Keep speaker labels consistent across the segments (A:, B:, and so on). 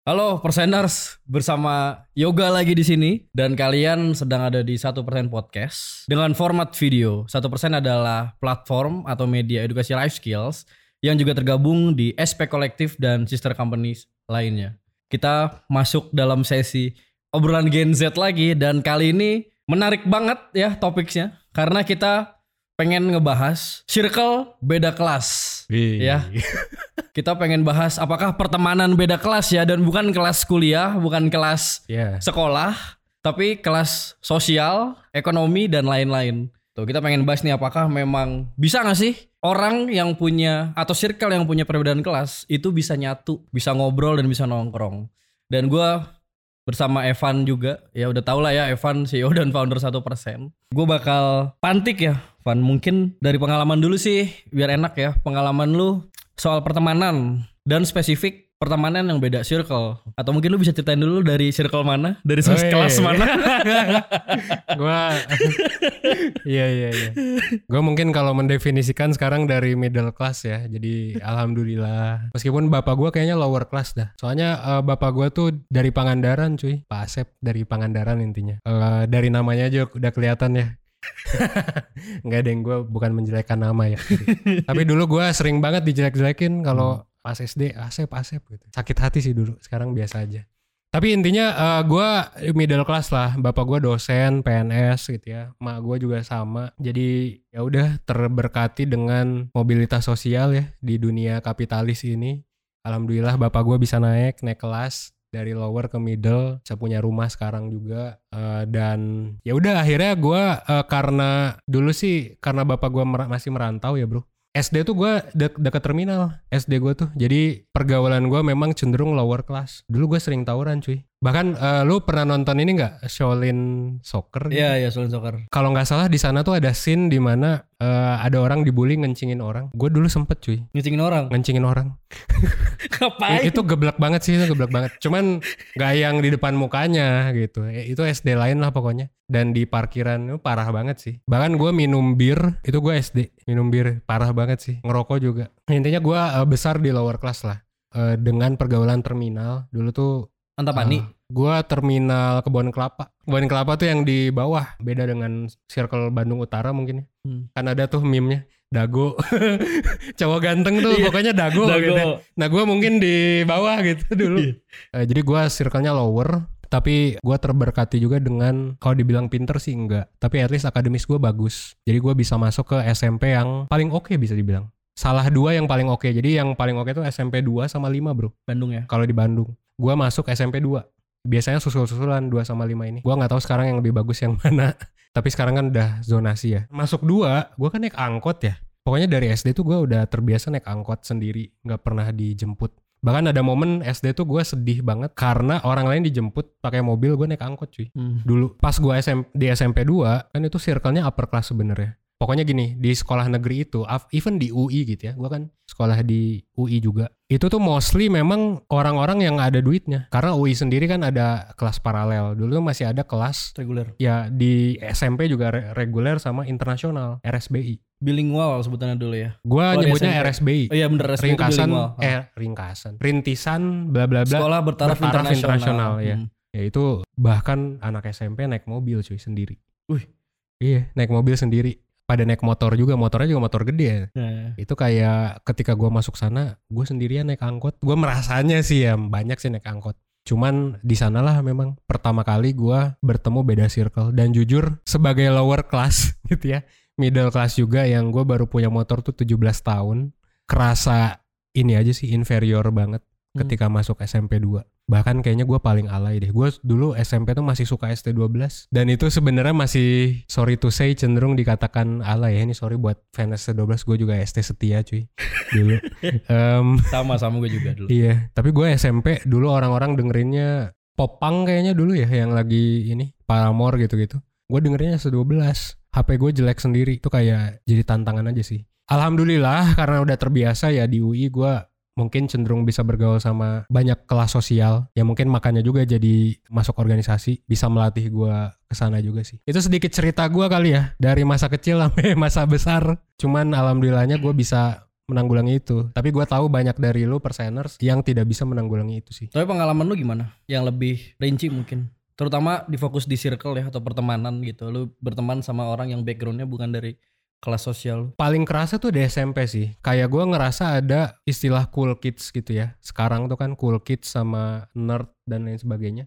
A: Halo Perseners, bersama Yoga lagi di sini. Dan kalian sedang ada di satu persen podcast. Dengan format video. Satu persen adalah platform atau media edukasi life skills yang juga tergabung di SP Kolektif dan sister companies lainnya. Kita masuk dalam sesi obrolan Gen Z lagi. Dan kali ini menarik banget ya topiknya. Karena kita pengen ngebahas circle beda kelas ya. Kita pengen bahas apakah pertemanan beda kelas ya dan bukan kelas kuliah, bukan kelas
B: Yeah.
A: sekolah, tapi kelas sosial, ekonomi dan lain-lain. Tuh kita pengen bahas nih apakah memang bisa gak sih orang yang punya atau circle yang punya perbedaan kelas itu bisa nyatu, bisa ngobrol dan bisa nongkrong. Dan gua bersama Evan juga ya udah tau lah ya Evan CEO dan founder 1% gue bakal pantik ya Van mungkin dari pengalaman dulu sih biar enak ya pengalaman lu soal pertemanan dan spesifik pertemanan yang beda circle. Atau mungkin lu bisa ceritain dulu dari circle mana? Dari
B: Weh.
A: kelas mana?
B: Gua iya iya iya. Gua mungkin kalau mendefinisikan sekarang dari middle class ya. Jadi alhamdulillah. Meskipun bapak gua kayaknya lower class dah. Soalnya eh, bapak gua tuh dari Pangandaran cuy. Pak Asep dari Pangandaran intinya. Eh, dari namanya aja udah kelihatan ya Enggak ada yang gue bukan menjelekkan nama ya tapi dulu gua sering banget dijelek-jelekin kalau pas SD Asep Asep gitu sakit hati sih dulu sekarang biasa aja tapi intinya eh, gua middle class lah. Bapak gua dosen PNS gitu ya. Mak gua juga sama. Jadi ya udah terberkati dengan mobilitas sosial ya di dunia kapitalis ini. Alhamdulillah bapak gua bisa naik naik kelas dari lower ke middle. Saya punya rumah sekarang juga Eh, dan ya udah akhirnya gua eh, karena dulu sih karena bapak gua mer- masih merantau ya bro. SD tuh gue dek deket terminal SD gue tuh jadi pergaulan gue memang cenderung lower class dulu gue sering tawuran cuy bahkan eh, lu pernah nonton ini nggak? Shaolin Soccer? Gitu?
A: Iya iya soal soccer.
B: Kalau nggak salah di sana tuh ada scene di mana eh, ada orang dibully ngencingin orang. Gue dulu sempet cuy.
A: Ngicingin orang?
B: Ngencingin orang.
A: Ngapain?
B: Itu geblek banget sih itu geblek banget. Cuman nggak yang di depan mukanya gitu. Eh, itu SD lain lah pokoknya. Dan di parkiran itu parah banget sih. Bahkan gue minum bir itu gue SD minum bir parah banget sih. Ngerokok juga. Intinya gue eh, besar di lower class lah. Dengan pergaulan terminal. Dulu tuh
A: Antapani
B: gue terminal kebun kelapa. Kebun kelapa tuh yang di bawah beda dengan circle Bandung Utara mungkin ya.
A: Hmm.
B: kan ada tuh meme-nya dago. Cowok ganteng tuh
A: Iya,
B: pokoknya dago,
A: Dago.
B: gitu nah gue mungkin di bawah gitu dulu. Eh, jadi gue circle-nya lower tapi gue terberkati juga dengan kalau dibilang pinter sih enggak. Tapi at least akademis gue bagus. Jadi gue bisa masuk ke SMP yang paling oke bisa dibilang. Salah dua yang paling oke. Jadi yang paling oke tuh SMP 2 sama 5 bro.
A: Bandung ya?
B: Kalau di Bandung gue masuk SMP 2 biasanya susul-susulan 2 sama 5 ini. Gue nggak tahu sekarang yang lebih bagus yang mana. Tapi sekarang kan udah zonasi ya. Masuk 2 gue kan naik angkot ya. Pokoknya dari SD tuh gue udah terbiasa naik angkot sendiri. Nggak pernah dijemput. Bahkan ada momen SD tuh gue sedih banget karena orang lain dijemput pakai mobil gue naik angkot cuy.
A: Hmm.
B: dulu pas gue SM, di SMP 2 kan itu circle-nya upper class sebenarnya pokoknya gini di sekolah negeri itu even di UI gitu ya gue kan sekolah di UI juga itu tuh mostly memang orang-orang yang ada duitnya. Karena UI sendiri kan ada kelas paralel. Dulu tuh masih ada kelas
A: reguler.
B: Ya di SMP juga re- reguler sama internasional RSBI
A: bilingual sebutannya dulu ya.
B: Gue
A: Oh,
B: nyebutnya
A: SMP.
B: RSBI
A: oh iya bener itu
B: ringkasan
A: bilingual.
B: eh ringkasan. Rintisan bla bla bla.
A: Sekolah bertaraf,
B: bertaraf
A: internasional,
B: internasional, ya.
A: Hmm.
B: ya itu bahkan anak SMP naik mobil cuy sendiri.
A: Wih.
B: iya naik mobil sendiri pada naik motor juga motornya juga motor gede. Ya
A: Nah,
B: itu kayak ketika gua masuk sana gue sendirian naik angkot. Gue merasanya sih ya banyak sih naik angkot. Cuman di sanalah memang pertama kali gua bertemu beda circle. Dan jujur sebagai lower class gitu ya middle class juga yang gue baru punya motor tuh 17 tahun kerasa ini aja sih inferior banget
A: Hmm.
B: ketika masuk SMP 2 Bahkan kayaknya gue paling alay deh. Gue dulu SMP tuh masih suka ST12 dan itu sebenarnya masih sorry to say cenderung dikatakan alay ya. Ini sorry buat fans ST12 gue juga ST setia cuy dulu. Em,
A: Sama sama gue juga dulu.
B: iya, tapi gue SMP dulu orang-orang dengerinnya popang kayaknya dulu ya yang lagi ini Paramore gitu-gitu. Gue dengerinnya ST12. HP gue jelek sendiri itu kayak jadi tantangan aja sih. Alhamdulillah karena udah terbiasa ya di UI gue mungkin cenderung bisa bergaul sama banyak kelas sosial ya mungkin makanya juga jadi masuk organisasi bisa melatih gue ke sana juga sih itu sedikit cerita gue kali ya dari masa kecil sampai masa besar cuman alhamdulillahnya gue bisa menanggulangi itu tapi gue tahu banyak dari lu perseners yang tidak bisa menanggulangi itu sih
A: Tapi pengalaman lu gimana? Yang lebih rinci mungkin. Terutama difokus di circle ya atau pertemanan gitu. Lu berteman sama orang yang backgroundnya bukan dari kelas sosial
B: paling kerasa tuh di SMP sih. Kayak gue ngerasa ada istilah cool kids gitu ya. Sekarang tuh kan cool kids sama nerd dan lain sebagainya.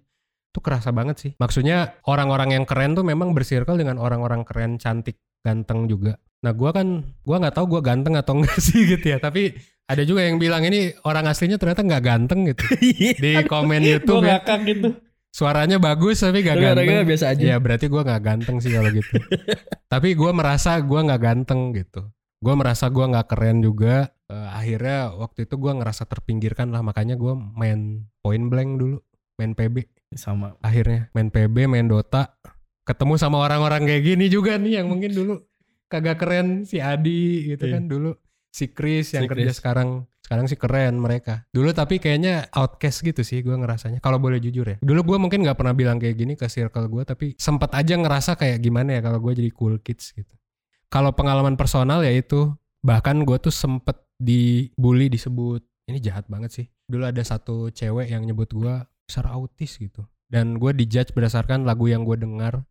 B: Tuh kerasa banget sih. Maksudnya orang-orang yang keren tuh memang bersirkel dengan orang-orang keren, cantik, ganteng juga. Nah gue kan, gue nggak tahu gue ganteng atau enggak sih gitu ya. Tapi ada juga yang bilang ini orang aslinya ternyata nggak ganteng gitu. Di komen YouTube
A: Gue
B: ya.
A: ngakak gitu.
B: Suaranya bagus tapi gak
A: Lu
B: ganteng.
A: orangnya biasa aja.
B: Ya berarti gue nggak ganteng sih kalau gitu. Tapi gue merasa gue nggak ganteng gitu. Gue merasa gue nggak keren juga. Eh, akhirnya waktu itu gue ngerasa terpinggirkan lah. Makanya gue main point blank dulu, main PB.
A: Sama.
B: Akhirnya main PB, main Dota. Ketemu sama orang-orang kayak gini juga nih yang mungkin dulu kagak keren si Adi gitu
A: Iya.
B: kan dulu. Si Chris yang
A: Si
B: kerja
A: Chris.
B: sekarang sekarang sih keren mereka. Dulu tapi kayaknya outcast gitu sih gue ngerasanya. Kalau boleh jujur ya. Dulu gue mungkin nggak pernah bilang kayak gini ke circle gue, tapi sempat aja ngerasa kayak gimana ya kalau gue jadi cool kids gitu. Kalau pengalaman personal ya itu, bahkan gue tuh sempet dibully disebut ini jahat banget sih. Dulu ada satu cewek yang nyebut gue besar autis gitu. Dan gue dijudge berdasarkan lagu yang gue dengar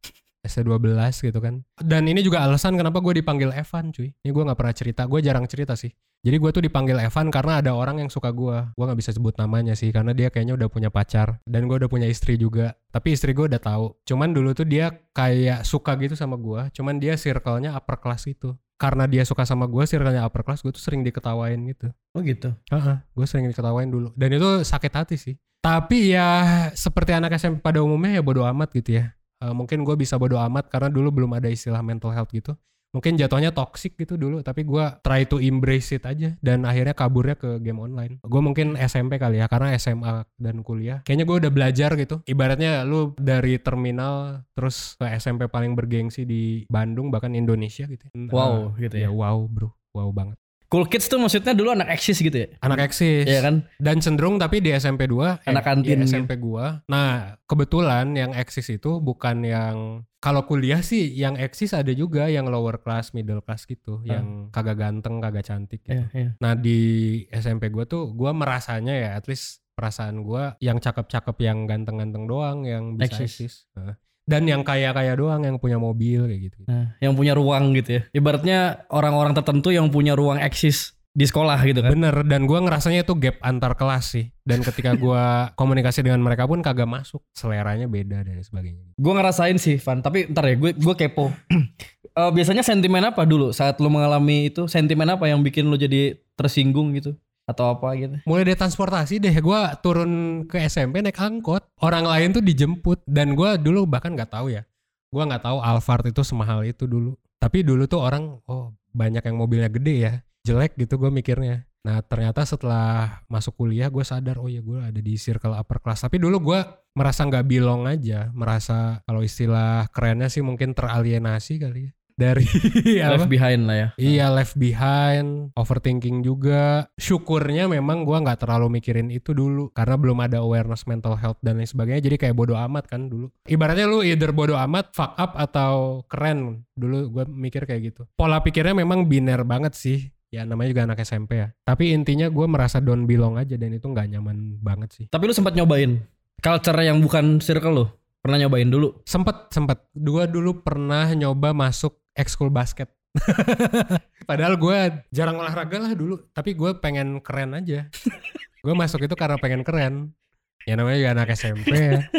B: ST12 gitu kan. Dan ini juga alasan kenapa gue dipanggil Evan cuy. Ini gue nggak pernah cerita, gue jarang cerita sih. Jadi gue tuh dipanggil Evan karena ada orang yang suka gue. Gue nggak bisa sebut namanya sih karena dia kayaknya udah punya pacar dan gue udah punya istri juga. Tapi istri gue udah tahu. Cuman dulu tuh dia kayak suka gitu sama gue. Cuman dia circle-nya upper class itu. Karena dia suka sama gue, circle-nya upper class, gue tuh sering diketawain gitu.
A: Oh gitu.
B: Heeh, gue sering diketawain dulu. Dan itu sakit hati sih. Tapi ya seperti anak SMP pada umumnya ya bodo amat gitu ya. Eh, mungkin gue bisa bodo amat karena dulu belum ada istilah mental health gitu. Mungkin jatuhnya toxic gitu dulu, tapi gue try to embrace it aja dan akhirnya kaburnya ke game online. Gue mungkin SMP kali ya, karena SMA dan kuliah. Kayaknya gue udah belajar gitu. Ibaratnya lu dari terminal terus ke SMP paling bergengsi di Bandung bahkan Indonesia gitu.
A: Wow,
B: Eh,
A: gitu
B: ya
A: ya.
B: wow bro, wow banget.
A: Cool kids tuh maksudnya dulu anak eksis gitu ya?
B: Anak eksis.
A: Iya kan?
B: Dan cenderung tapi di SMP 2
A: Anak kantin
B: di
A: gitu.
B: SMP gua. Nah, kebetulan yang eksis itu bukan yang kalau kuliah sih yang eksis ada juga yang lower class, middle class gitu,
A: Ah.
B: yang kagak ganteng, kagak cantik gitu.
A: Iya, iya.
B: Nah, di SMP gua tuh gua merasanya ya at least perasaan gua yang cakep-cakep yang ganteng-ganteng doang yang bisa
A: Eksis.
B: eksis. Nah, Dan yang kaya-kaya doang yang punya mobil kayak gitu.
A: Nah, yang punya ruang gitu ya. Ibaratnya orang-orang tertentu yang punya ruang eksis di sekolah gitu kan.
B: Bener dan gua ngerasanya itu gap antar kelas sih. Dan ketika gua komunikasi dengan mereka pun kagak masuk, seleranya beda dan sebagainya.
A: Gue ngerasain sih, Van. Tapi ntar ya, gue gue kepo. Eh, biasanya sentimen apa dulu saat lu mengalami itu? Sentimen apa yang bikin lu jadi tersinggung gitu? Atau apa gitu?
B: Mulai dari transportasi deh, gua turun ke SMP naik angkot. Orang lain tuh dijemput dan gua dulu bahkan nggak tahu ya. Gua nggak tahu Alphard itu semahal itu dulu. Tapi dulu tuh orang, oh banyak yang mobilnya gede ya, jelek gitu gue mikirnya. Nah ternyata setelah masuk kuliah gue sadar, oh ya gue ada di circle upper class. Tapi dulu gua merasa nggak belong aja, merasa kalau istilah kerennya sih mungkin teralienasi kali ya. Dari apa?
A: Left behind lah ya.
B: Iya left behind, overthinking juga. Syukurnya memang gua nggak terlalu mikirin itu dulu karena belum ada awareness mental health dan lain sebagainya. Jadi kayak bodo amat kan dulu. Ibaratnya lu either bodo amat, fuck up atau keren. Dulu gua mikir kayak gitu. Pola pikirnya memang biner banget sih. Ya namanya juga anak SMP ya. Tapi intinya gua merasa don't belong aja dan itu nggak nyaman banget sih.
A: Tapi lu sempat nyobain culture yang bukan circle lu? Pernah nyobain dulu?
B: Sempet sempet. Gua dulu pernah nyoba masuk ekskul basket. Padahal gue jarang olahraga lah dulu, tapi gue pengen keren aja. gue masuk itu karena pengen keren. Ya namanya juga anak SMP ya.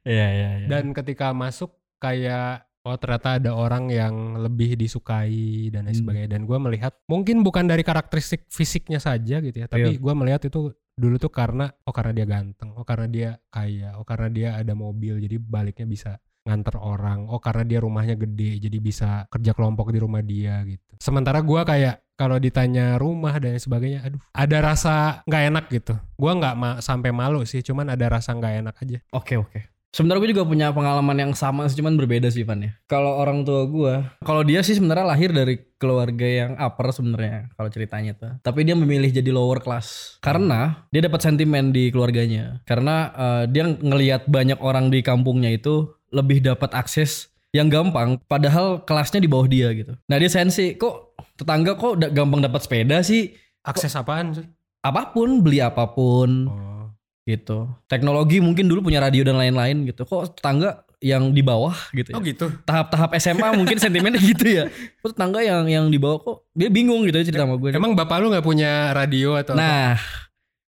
A: Iya, iya, iya.
B: Dan ketika masuk kayak oh ternyata ada orang yang lebih disukai dan lain
A: Hmm.
B: sebagainya dan gua melihat mungkin bukan dari karakteristik fisiknya saja gitu ya tapi
A: Iya.
B: gua melihat itu dulu tuh karena oh karena dia ganteng oh karena dia kaya oh karena dia ada mobil jadi baliknya bisa nganter orang oh karena dia rumahnya gede jadi bisa kerja kelompok di rumah dia gitu sementara gua kayak kalau ditanya rumah dan sebagainya aduh ada rasa nggak enak gitu gua nggak ma- sampai malu sih cuman ada rasa nggak enak aja
A: Oke oke. Sebenarnya gue juga punya pengalaman yang sama sih, cuman berbeda sih Van ya. Kalau orang tua gue, kalau dia sih sebenarnya lahir dari keluarga yang upper sebenarnya kalau ceritanya tuh. Tapi dia memilih jadi lower class karena dia dapat sentimen di keluarganya. Karena eh, dia ngelihat banyak orang di kampungnya itu lebih dapat akses yang gampang, padahal kelasnya di bawah dia gitu. Nah dia sensi, kok tetangga kok da- gampang dapat sepeda sih?
B: akses apaan sih
A: Apa pun, beli apa pun
B: oh.
A: gitu. Teknologi mungkin dulu punya radio dan lain-lain gitu. Kok tetangga yang di bawah gitu
B: oh
A: ya.
B: gitu
A: Tahap-tahap SMA mungkin sentimennya gitu ya. Kok tetangga yang yang di bawah kok dia bingung gitu ya cerita sama gue.
B: Emang bapak lu nggak punya radio atau apa?
A: Nah,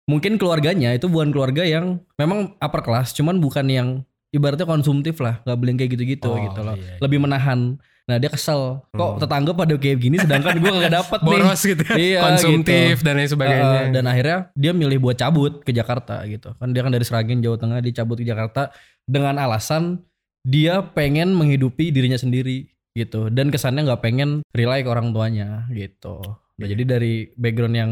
A: mungkin keluarganya itu bukan keluarga yang memang upper class, cuman bukan yang ibaratnya konsumtif lah, nggak beli yang kayak gitu-gitu
B: Oh,
A: gitu loh.
B: iya, iya.
A: Lebih menahan. Nah, dia kesel. Kok
B: Hmm.
A: tetangga pada kayak gini sedangkan gue nggak dapet nih.
B: boros gitu ya,
A: Iya,
B: konsumtif dan lain sebagainya.
A: Uh, dan akhirnya dia milih buat cabut ke Jakarta gitu. Kan dia kan dari Seragen Jawa Tengah dia cabut ke Jakarta dengan alasan dia pengen menghidupi dirinya sendiri gitu dan kesannya nggak pengen rely ke orang tuanya gitu. Nah,
B: Iya.
A: jadi dari background yang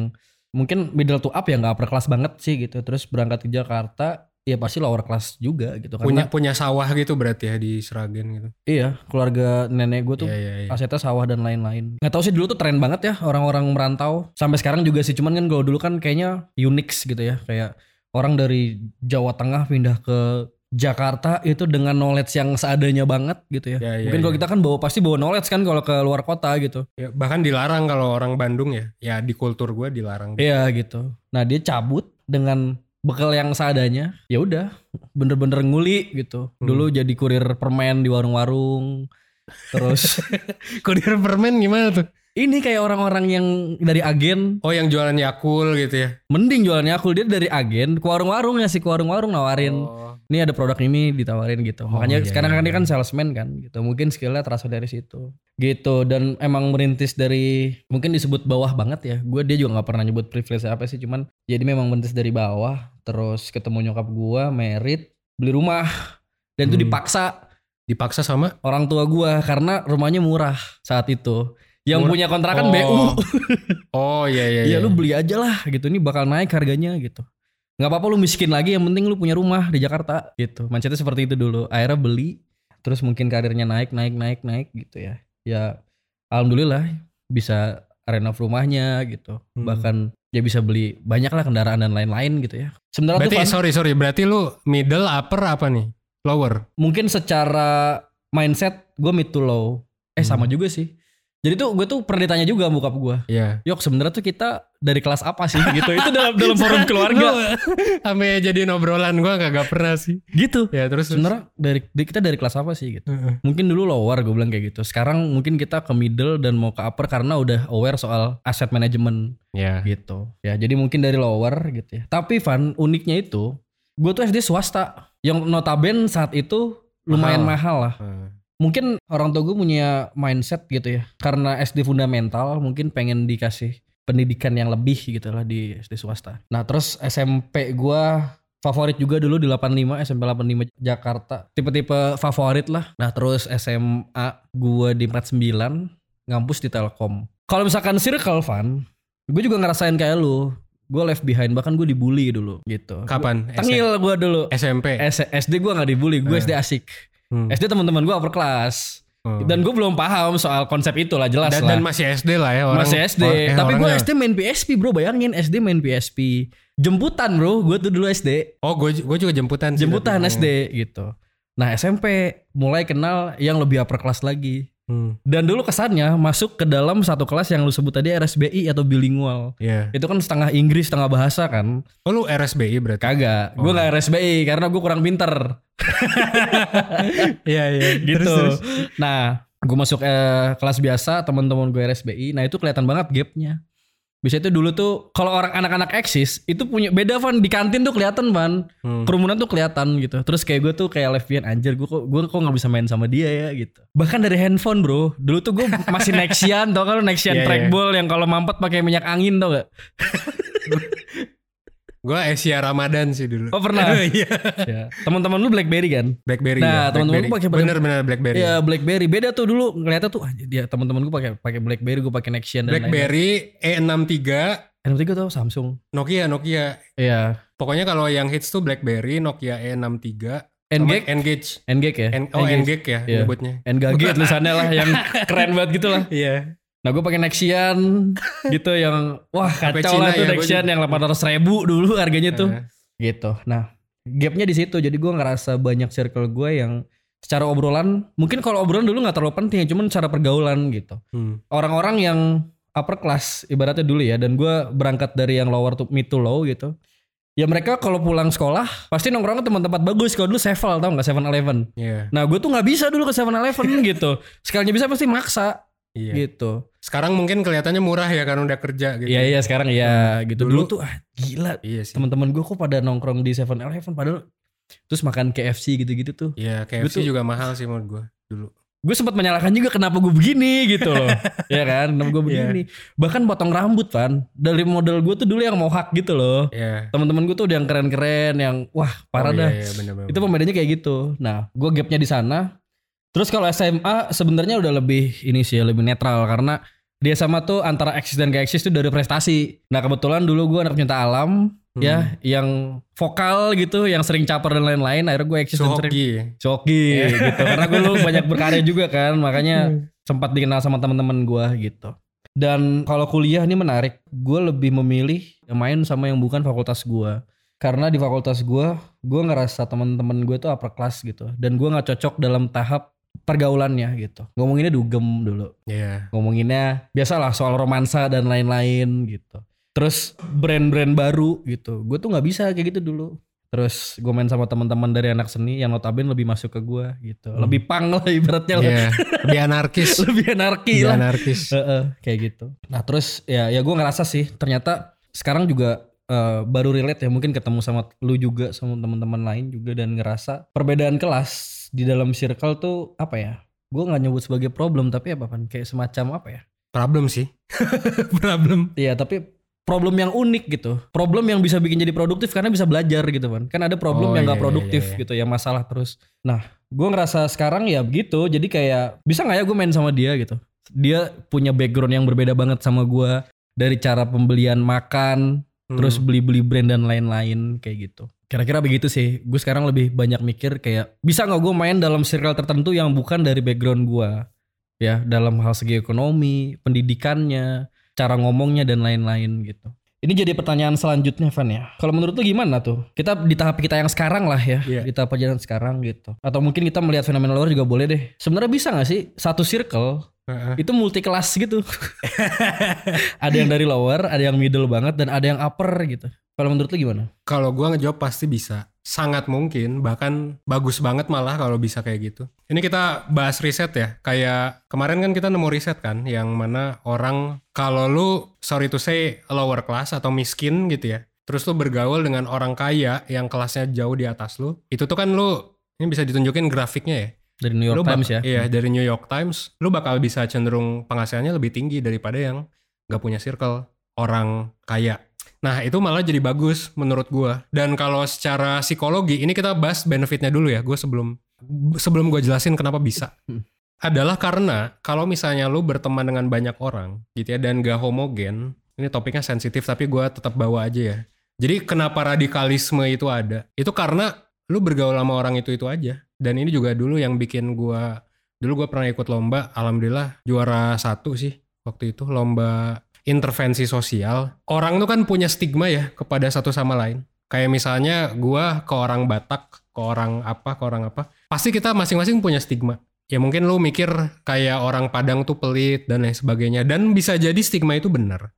A: mungkin middle to up ya nggak upper class banget sih gitu. Terus berangkat ke Jakarta ya pasti lower class juga gitu
B: punya
A: karena
B: punya sawah gitu berarti ya di Seragen gitu.
A: iya keluarga nenek gue tuh
B: Iya iya iya.
A: asetnya sawah dan lain-lain. Nggak tahu sih dulu tuh tren banget ya orang-orang merantau. Sampai sekarang juga sih. Cuman kan kalau dulu kan kayaknya unik gitu ya. Kayak orang dari Jawa Tengah pindah ke Jakarta itu dengan knowledge yang seadanya banget gitu ya.
B: Ya, ya,
A: Mungkin kalau
B: ya.
A: kita kan bawa pasti bawa knowledge kan kalau ke luar kota gitu.
B: Ya, bahkan dilarang kalau orang Bandung ya. Ya di kultur gue dilarang.
A: Iya gitu. Nah dia cabut dengan bekal yang seadanya. Ya udah, bener-bener nguli gitu.
B: Hmm.
A: Dulu jadi kurir permen di warung-warung. Terus
B: Kurir permen gimana tuh?
A: ini kayak orang-orang yang dari agen
B: Oh yang jualan Yakul gitu ya.
A: Mending jualannya aku dia dari agen ke warung-warung ya sih ke warung-warung nawarin.
B: Oh.
A: Ini ada produk ini ditawarin gitu.
B: Oh,
A: Makanya
B: iya,
A: sekarang
B: iya,
A: kan dia
B: iya.
A: kan salesman kan gitu. Mungkin skillnya terasa dari situ. Gitu dan emang merintis dari mungkin disebut bawah banget ya. Gue dia juga nggak pernah nyebut privilege apa sih cuman jadi memang merintis dari bawah terus ketemu nyokap gua merit beli rumah dan itu
B: Hmm.
A: dipaksa
B: Dipaksa sama
A: orang tua gua karena rumahnya murah saat itu. Yang
B: Murah.
A: punya kontrakan
B: Oh.
A: BU.
B: Oh iya iya.
A: Iya
B: iya.
A: lu beli aja lah gitu ini bakal naik harganya gitu. Nggak apa-apa lu miskin lagi yang penting lu punya rumah di Jakarta gitu. Mindsetnya seperti itu dulu. Akhirnya beli terus mungkin karirnya naik naik naik naik gitu ya. Ya alhamdulillah bisa renov rumahnya gitu.
B: Hmm.
A: Bahkan ya bisa beli banyak lah kendaraan dan lain-lain gitu ya. Sebenarnya
B: Berarti
A: tuh
B: sorry sorry. Berarti lu middle upper apa nih? Lower.
A: mungkin secara mindset gue mid to low. Eh sama
B: Hmm.
A: juga sih. Jadi tuh gue tuh pernah ditanya juga bokap gue.
B: Iya.
A: Yok sebenarnya tuh kita dari kelas apa sih gitu. Itu dalam dalam forum keluarga.
B: Sampai jadi obrolan gue gak, pernah sih.
A: gitu.
B: Ya terus.
A: Sebenarnya dari kita dari kelas apa sih gitu.
B: Heeh.
A: Mungkin dulu lower gue bilang kayak gitu. Sekarang mungkin kita ke middle dan mau ke upper karena udah aware soal asset management
B: Ya.
A: gitu. Ya jadi mungkin dari lower gitu ya. Tapi Van uniknya itu gue tuh SD swasta yang notaben saat itu lumayan mahal, lah.
B: Heeh.
A: Mungkin orang tua gue punya mindset gitu ya. Karena SD fundamental mungkin pengen dikasih pendidikan yang lebih gitu lah di SD swasta. Nah terus SMP gue favorit juga dulu di 85 SMP 85 Jakarta. Tipe-tipe favorit lah. Nah terus SMA gue di 49 ngampus di Telkom. Kalau misalkan circle Van, gue juga ngerasain kayak lu. Gue left behind bahkan gue dibully dulu gitu.
B: Kapan?
A: Tengil gue dulu.
B: SMP.
A: S- SD gue nggak dibully, gue
B: Eh.
A: SD asik.
B: Hmm.
A: SD teman-teman gue upper class.
B: Oh.
A: Dan gue belum paham soal konsep itu lah jelas
B: dan,
A: lah.
B: dan masih SD lah ya orang.
A: Masih SD.
B: oh, eh,
A: Tapi gue SD main PSP bro. Bayangin SD main PSP. Jemputan bro. Gue tuh dulu SD.
B: Oh, gue gue juga jemputan. sih
A: Jemputan
B: tapi-
A: SD gitu. Nah SMP mulai kenal yang lebih upper class lagi.
B: Hmm.
A: Dan dulu kesannya masuk ke dalam satu kelas yang lu sebut tadi RSBI atau bilingual.
B: Iya.
A: Itu kan setengah Inggris, setengah bahasa kan.
B: Oh, lu RSBI berarti.
A: Kagak. Gue
B: Oh.
A: gak RSBI karena gue kurang pinter.
B: Iya, iya.
A: gitu.
B: Terus, terus.
A: Nah, gue masuk eh, kelas biasa, teman-teman gue RSBI. Nah itu kelihatan banget gapnya. Biasanya tuh dulu tuh kalau orang anak-anak eksis itu punya beda Van di kantin tuh kelihatan Van.
B: Hmm.
A: Kerumunan tuh kelihatan gitu. Terus kayak gue tuh kayak lesbian anjir gue kok gue kok nggak bisa main sama dia ya gitu. Bahkan dari handphone bro. Dulu tuh gue masih Nexian tau kalau Nexian
B: Iya, iya.
A: trackball yang kalau mampet pakai minyak angin tau gak?
B: Gue Asia Ramadan sih dulu.
A: Oh pernah.
B: Iya.
A: ya. Teman-teman lu BlackBerry kan?
B: Blackberry.
A: Nah,
B: ya,
A: teman-teman gua pakai bener-
B: bener-bener Blackberry.
A: Iya BlackBerry beda tuh dulu ngeliatnya tuh ah, dia teman-teman gue pakai pakai BlackBerry gue pakai Nexian dan.
B: Blackberry E63
A: Yang ketiga tuh Samsung.
B: Nokia Nokia.
A: Iya.
B: Pokoknya kalau yang hits tuh BlackBerry, Nokia E63, sama
A: Engage,
B: Engage.
A: Engage ya.
B: En- oh Engage ya
A: Iya.
B: nyebutnya.
A: Engage tulisannya lah yang keren banget gitu lah.
B: Iya.
A: Nah gue pakai Nexian gitu yang wah kacau lah tuh
B: ya,
A: Nexian yang 800 ribu dulu harganya tuh.
B: Nah,
A: Gitu. Nah gapnya di situ jadi gue ngerasa banyak circle gue yang secara obrolan mungkin kalau obrolan dulu nggak terlalu penting cuman cara pergaulan gitu.
B: hmm.
A: Orang-orang yang upper class ibaratnya dulu ya dan gue berangkat dari yang lower to mid to low gitu. Ya mereka kalau pulang sekolah pasti nongkrong ke tempat-tempat bagus. Kalau dulu Sevel tau nggak Seven Eleven.
B: Iya.
A: Nah gue tuh nggak bisa dulu ke Seven Eleven gitu. Sekalinya bisa pasti maksa
B: Iya.
A: gitu.
B: Sekarang mungkin kelihatannya murah ya karena udah kerja gitu.
A: Iya iya sekarang iya gitu. Dulu,
B: Dulu-
A: tuh ah gila.
B: Iya sih.
A: Teman-teman gue kok pada nongkrong di Seven Eleven padahal terus makan KFC gitu-gitu tuh.
B: Iya, KFC
A: Betul.
B: juga mahal sih menurut gue dulu.
A: Gue sempat menyalahkan juga kenapa gue begini gitu loh. ya kan? Kenapa gue
B: Iya.
A: begini. Bahkan potong rambut kan. Dari model gue tuh dulu yang mohawk gitu loh.
B: Iya.
A: Teman-teman gue tuh udah yang keren-keren yang wah parah
B: Oh,
A: dah.
B: Iya, iya, bener-bener.
A: Itu pembedanya kayak gitu. Nah, gue gapnya di sana. Terus kalau SMA sebenarnya udah lebih ini sih lebih netral karena dia sama tuh antara eksis dan gak eksis tuh dari prestasi. Nah kebetulan dulu gue anak penyunta alam
B: Hmm.
A: ya yang vokal gitu, yang sering caper dan lain-lain. Akhirnya gue eksis dan sering coki gitu. Karena gue dulu banyak berkarya juga kan, makanya sempat dikenal sama teman-teman gue gitu. Dan kalau kuliah ini menarik, gue lebih memilih yang main sama yang bukan fakultas gue. Karena di fakultas gue, gue ngerasa teman-teman gue tuh upper class gitu. Dan gue nggak cocok dalam tahap pergaulannya gitu. Ngomonginnya dugem dulu.
B: Iya.
A: Ngomonginnya biasalah soal romansa dan lain-lain gitu. Terus brand-brand baru gitu. Gue tuh nggak bisa kayak gitu dulu. Terus gue main sama teman-teman dari anak seni yang notabene lebih masuk ke gue gitu. Lebih pang lah ibaratnya lah.
B: Iya. Lebih anarkis.
A: lebih anarki
B: Lebih
A: lah.
B: anarkis.
A: Heeh, kayak gitu. Nah terus ya ya gue ngerasa sih ternyata sekarang juga eh, baru relate ya mungkin ketemu sama lu juga sama teman-teman lain juga dan ngerasa perbedaan kelas di dalam circle tuh apa ya? Gue nggak nyebut sebagai problem tapi apa kan kayak semacam apa ya?
B: Problem sih. Problem.
A: Iya tapi problem yang unik gitu. Problem yang bisa bikin jadi produktif karena bisa belajar gitu kan. Kan ada problem
B: Oh,
A: yang
B: iya,
A: nggak
B: iya,
A: produktif
B: iya, iya.
A: gitu, yang masalah terus. Nah, gue ngerasa sekarang ya begitu. Jadi kayak bisa nggak ya gue main sama dia gitu. Dia punya background yang berbeda banget sama gue dari cara pembelian makan,
B: Hmm.
A: terus beli-beli brand dan lain-lain kayak gitu. Kira-kira begitu sih. Gue sekarang lebih banyak mikir kayak bisa nggak gue main dalam circle tertentu yang bukan dari background gue, ya dalam hal segi ekonomi, pendidikannya, cara ngomongnya dan lain-lain gitu. Ini jadi pertanyaan selanjutnya Van ya. Kalau menurut lu gimana tuh? Kita di tahap kita yang sekarang lah ya,
B: Iya.
A: di tahap perjalanan sekarang gitu. Atau mungkin kita melihat fenomena luar juga boleh deh. Sebenarnya bisa nggak sih satu circle itu multi kelas gitu. ada yang dari lower, ada yang middle banget dan ada yang upper gitu. Kalau menurut lu gimana?
B: Kalau gua ngejawab pasti bisa. Sangat mungkin, bahkan bagus banget malah kalau bisa kayak gitu. Ini kita bahas riset ya. Kayak kemarin kan kita nemu riset kan yang mana orang kalau lu sorry to say lower class atau miskin gitu ya. Terus lu bergaul dengan orang kaya yang kelasnya jauh di atas lu. Itu tuh kan lu ini bisa ditunjukin grafiknya ya.
A: Dari New York
B: Lu
A: Times ya.
B: Iya, dari New York Times, lu bakal bisa cenderung penghasilannya lebih tinggi daripada yang gak punya circle orang kaya. Nah, itu malah jadi bagus menurut gua. Dan kalau secara psikologi, ini kita bahas benefitnya dulu ya. Gue sebelum sebelum gue jelasin kenapa bisa. Adalah karena kalau misalnya lu berteman dengan banyak orang gitu ya dan gak homogen, ini topiknya sensitif tapi gua tetap bawa aja ya. Jadi kenapa radikalisme itu ada? Itu karena lu bergaul sama orang itu-itu aja. Dan ini juga dulu yang bikin gua dulu gua pernah ikut lomba, alhamdulillah juara satu sih waktu itu lomba intervensi sosial. Orang tuh kan punya stigma ya kepada satu sama lain. Kayak misalnya gua ke orang Batak, ke orang apa, ke orang apa. Pasti kita masing-masing punya stigma. Ya mungkin lu mikir kayak orang Padang tuh pelit dan lain sebagainya. Dan bisa jadi stigma itu benar.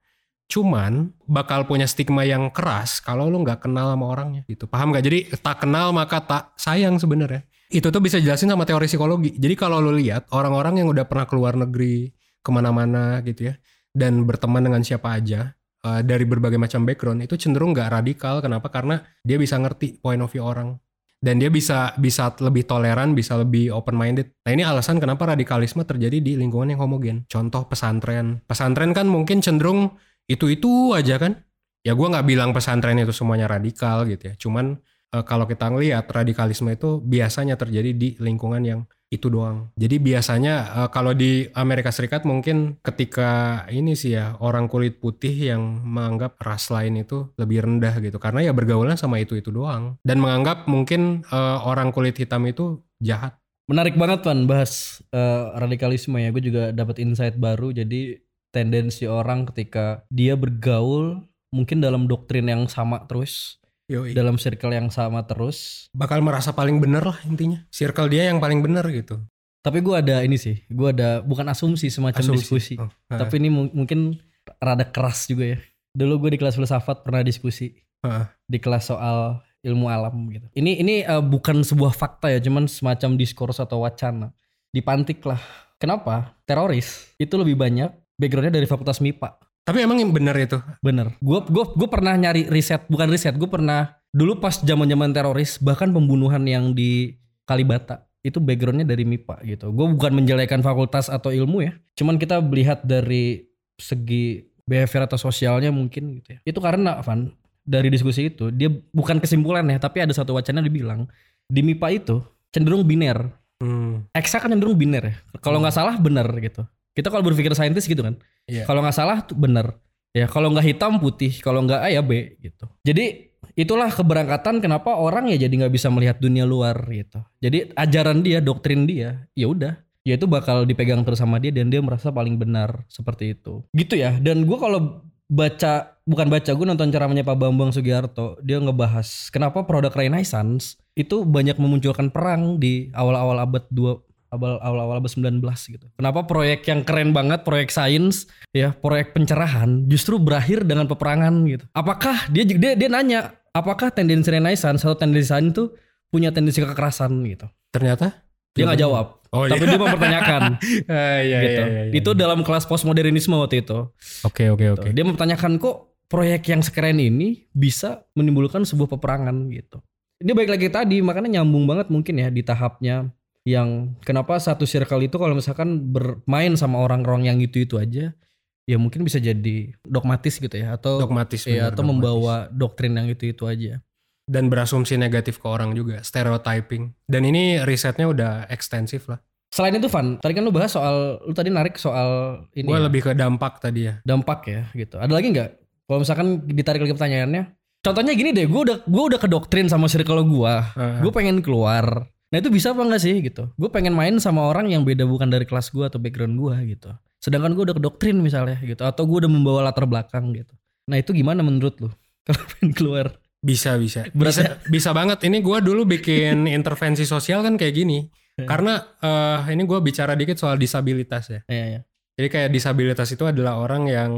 B: Cuman bakal punya stigma yang keras kalau lu nggak kenal sama orangnya gitu. Paham nggak? Jadi tak kenal maka tak sayang sebenarnya. Itu tuh bisa jelasin sama teori psikologi. Jadi kalau lu lihat orang-orang yang udah pernah keluar negeri ke mana-mana gitu ya dan berteman dengan siapa aja, uh, dari berbagai macam background itu cenderung nggak radikal. Kenapa? Karena dia bisa ngerti point of view orang dan dia bisa bisa lebih toleran, bisa lebih open minded. Nah ini alasan kenapa radikalisme terjadi di lingkungan yang homogen. Contoh pesantren. Pesantren kan mungkin cenderung itu itu aja kan. Ya gue nggak bilang pesantren itu semuanya radikal gitu ya. Cuman uh, kalau kita ngelihat radikalisme itu biasanya terjadi di lingkungan yang itu doang. Jadi biasanya uh, kalau di Amerika Serikat mungkin ketika ini sih ya orang kulit putih yang menganggap ras lain itu lebih rendah gitu karena ya bergaulnya sama itu itu doang dan menganggap mungkin uh, orang kulit hitam itu jahat.
A: Menarik banget kan bahas uh, radikalisme ya. Gue juga dapat insight baru. Jadi tendensi orang ketika dia bergaul mungkin dalam doktrin yang sama terus Yoi. dalam circle yang sama terus.
B: Bakal merasa paling bener lah intinya. Circle dia yang paling bener gitu.
A: Tapi gue ada ini sih gue ada bukan asumsi semacam asumsi. diskusi. Oh, tapi ini mungkin rada keras juga ya. Dulu gue di kelas filsafat pernah diskusi. Uh. di kelas soal ilmu alam gitu. Ini ini uh, bukan sebuah fakta ya cuman semacam diskurs atau wacana. Dipantik lah. Kenapa? Teroris itu lebih banyak backgroundnya dari fakultas MIPA
B: tapi emang yang bener itu?
A: Bener. Gue gue gue pernah nyari riset, bukan riset. Gue pernah dulu pas zaman zaman teroris, bahkan pembunuhan yang di Kalibata itu backgroundnya dari MIPA gitu. Gue bukan menjelekan fakultas atau ilmu ya. Cuman kita melihat dari segi behavior atau sosialnya mungkin gitu ya. Itu karena Van dari diskusi itu dia bukan kesimpulan ya, tapi ada satu wacana dibilang di MIPA itu cenderung biner. Hmm. Eksa kan cenderung biner ya. Kalau nggak hmm. salah bener gitu. Kita kalau berpikir saintis gitu kan. Yeah. Kalau nggak salah tuh bener. Ya kalau nggak hitam putih, kalau nggak A ya B gitu. Jadi itulah keberangkatan kenapa orang ya jadi nggak bisa melihat dunia luar gitu. Jadi ajaran dia, doktrin dia, ya udah, ya itu bakal dipegang terus sama dia dan dia merasa paling benar seperti itu. Gitu ya. Dan gue kalau baca bukan baca gue nonton ceramahnya Pak Bambang Sugiharto dia ngebahas kenapa produk Renaissance itu banyak memunculkan perang di awal-awal abad 2 awal-awal abad 19 gitu. Kenapa proyek yang keren banget, proyek sains, ya, proyek pencerahan justru berakhir dengan peperangan gitu. Apakah dia dia dia nanya, apakah tendensi Renaissance atau tendensi sains itu punya tendensi kekerasan gitu.
B: Ternyata
A: dia nggak jawab. Oh, tapi iya. dia mempertanyakan. ah, iya, gitu. iya, iya, iya. Itu dalam kelas postmodernisme waktu itu.
B: Oke, okay, oke, okay, oke. Okay.
A: Dia mempertanyakan kok proyek yang sekeren ini bisa menimbulkan sebuah peperangan gitu. Ini baik lagi tadi, makanya nyambung banget mungkin ya di tahapnya yang kenapa satu circle itu kalau misalkan bermain sama orang-orang yang itu-itu aja ya mungkin bisa jadi dogmatis gitu ya atau
B: dogmatis
A: ya atau dogmatis. membawa doktrin yang itu-itu aja.
B: Dan berasumsi negatif ke orang juga stereotyping. Dan ini risetnya udah ekstensif lah.
A: Selain itu Van tadi kan lu bahas soal lu tadi narik soal ini
B: gue ya, lebih ke dampak tadi ya.
A: Dampak ya gitu. Ada lagi nggak? Kalau misalkan ditarik lagi pertanyaannya. Contohnya gini deh gue udah gue udah ke doktrin sama circle gue uh -huh. gue pengen keluar Nah itu bisa apa enggak sih gitu? Gue pengen main sama orang yang beda bukan dari kelas gue atau background gue gitu. Sedangkan gue udah ke doktrin misalnya gitu. Atau gue udah membawa latar belakang gitu. Nah itu gimana menurut lu? Kalau pengen keluar.
B: Bisa bisa. Bisa bisa banget. Ini gue dulu bikin intervensi sosial kan kayak gini. Iya. Karena uh, ini gue bicara dikit soal disabilitas ya. Iya, iya. Jadi kayak disabilitas itu adalah orang yang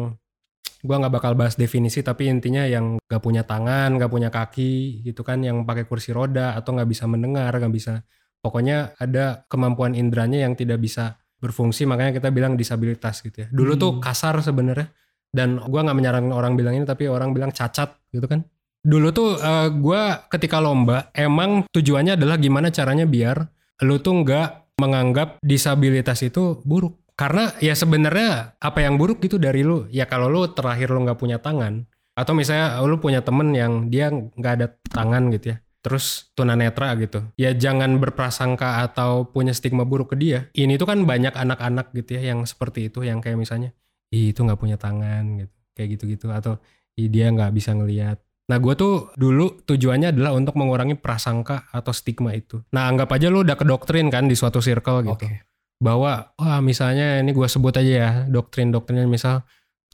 B: gue nggak bakal bahas definisi tapi intinya yang gak punya tangan gak punya kaki gitu kan yang pakai kursi roda atau nggak bisa mendengar nggak bisa. Pokoknya ada kemampuan indranya yang tidak bisa berfungsi makanya kita bilang disabilitas gitu ya. Dulu hmm. tuh kasar sebenarnya dan gue nggak menyarankan orang bilang ini tapi orang bilang cacat gitu kan. Dulu tuh uh, eh, gue ketika lomba emang tujuannya adalah gimana caranya biar lu tuh nggak menganggap disabilitas itu buruk karena ya sebenarnya apa yang buruk gitu dari lu? Ya kalau lu terakhir lu nggak punya tangan atau misalnya lu punya temen yang dia nggak ada tangan gitu ya terus tunanetra gitu ya jangan berprasangka atau punya stigma buruk ke dia ini tuh kan banyak anak-anak gitu ya yang seperti itu yang kayak misalnya Ih, itu nggak punya tangan gitu kayak gitu-gitu atau Ih, dia nggak bisa ngelihat Nah gue tuh dulu tujuannya adalah untuk mengurangi prasangka atau stigma itu. Nah anggap aja lu udah kedoktrin kan di suatu circle gitu. Okay bahwa wah misalnya ini gue sebut aja ya doktrin-doktrinnya misal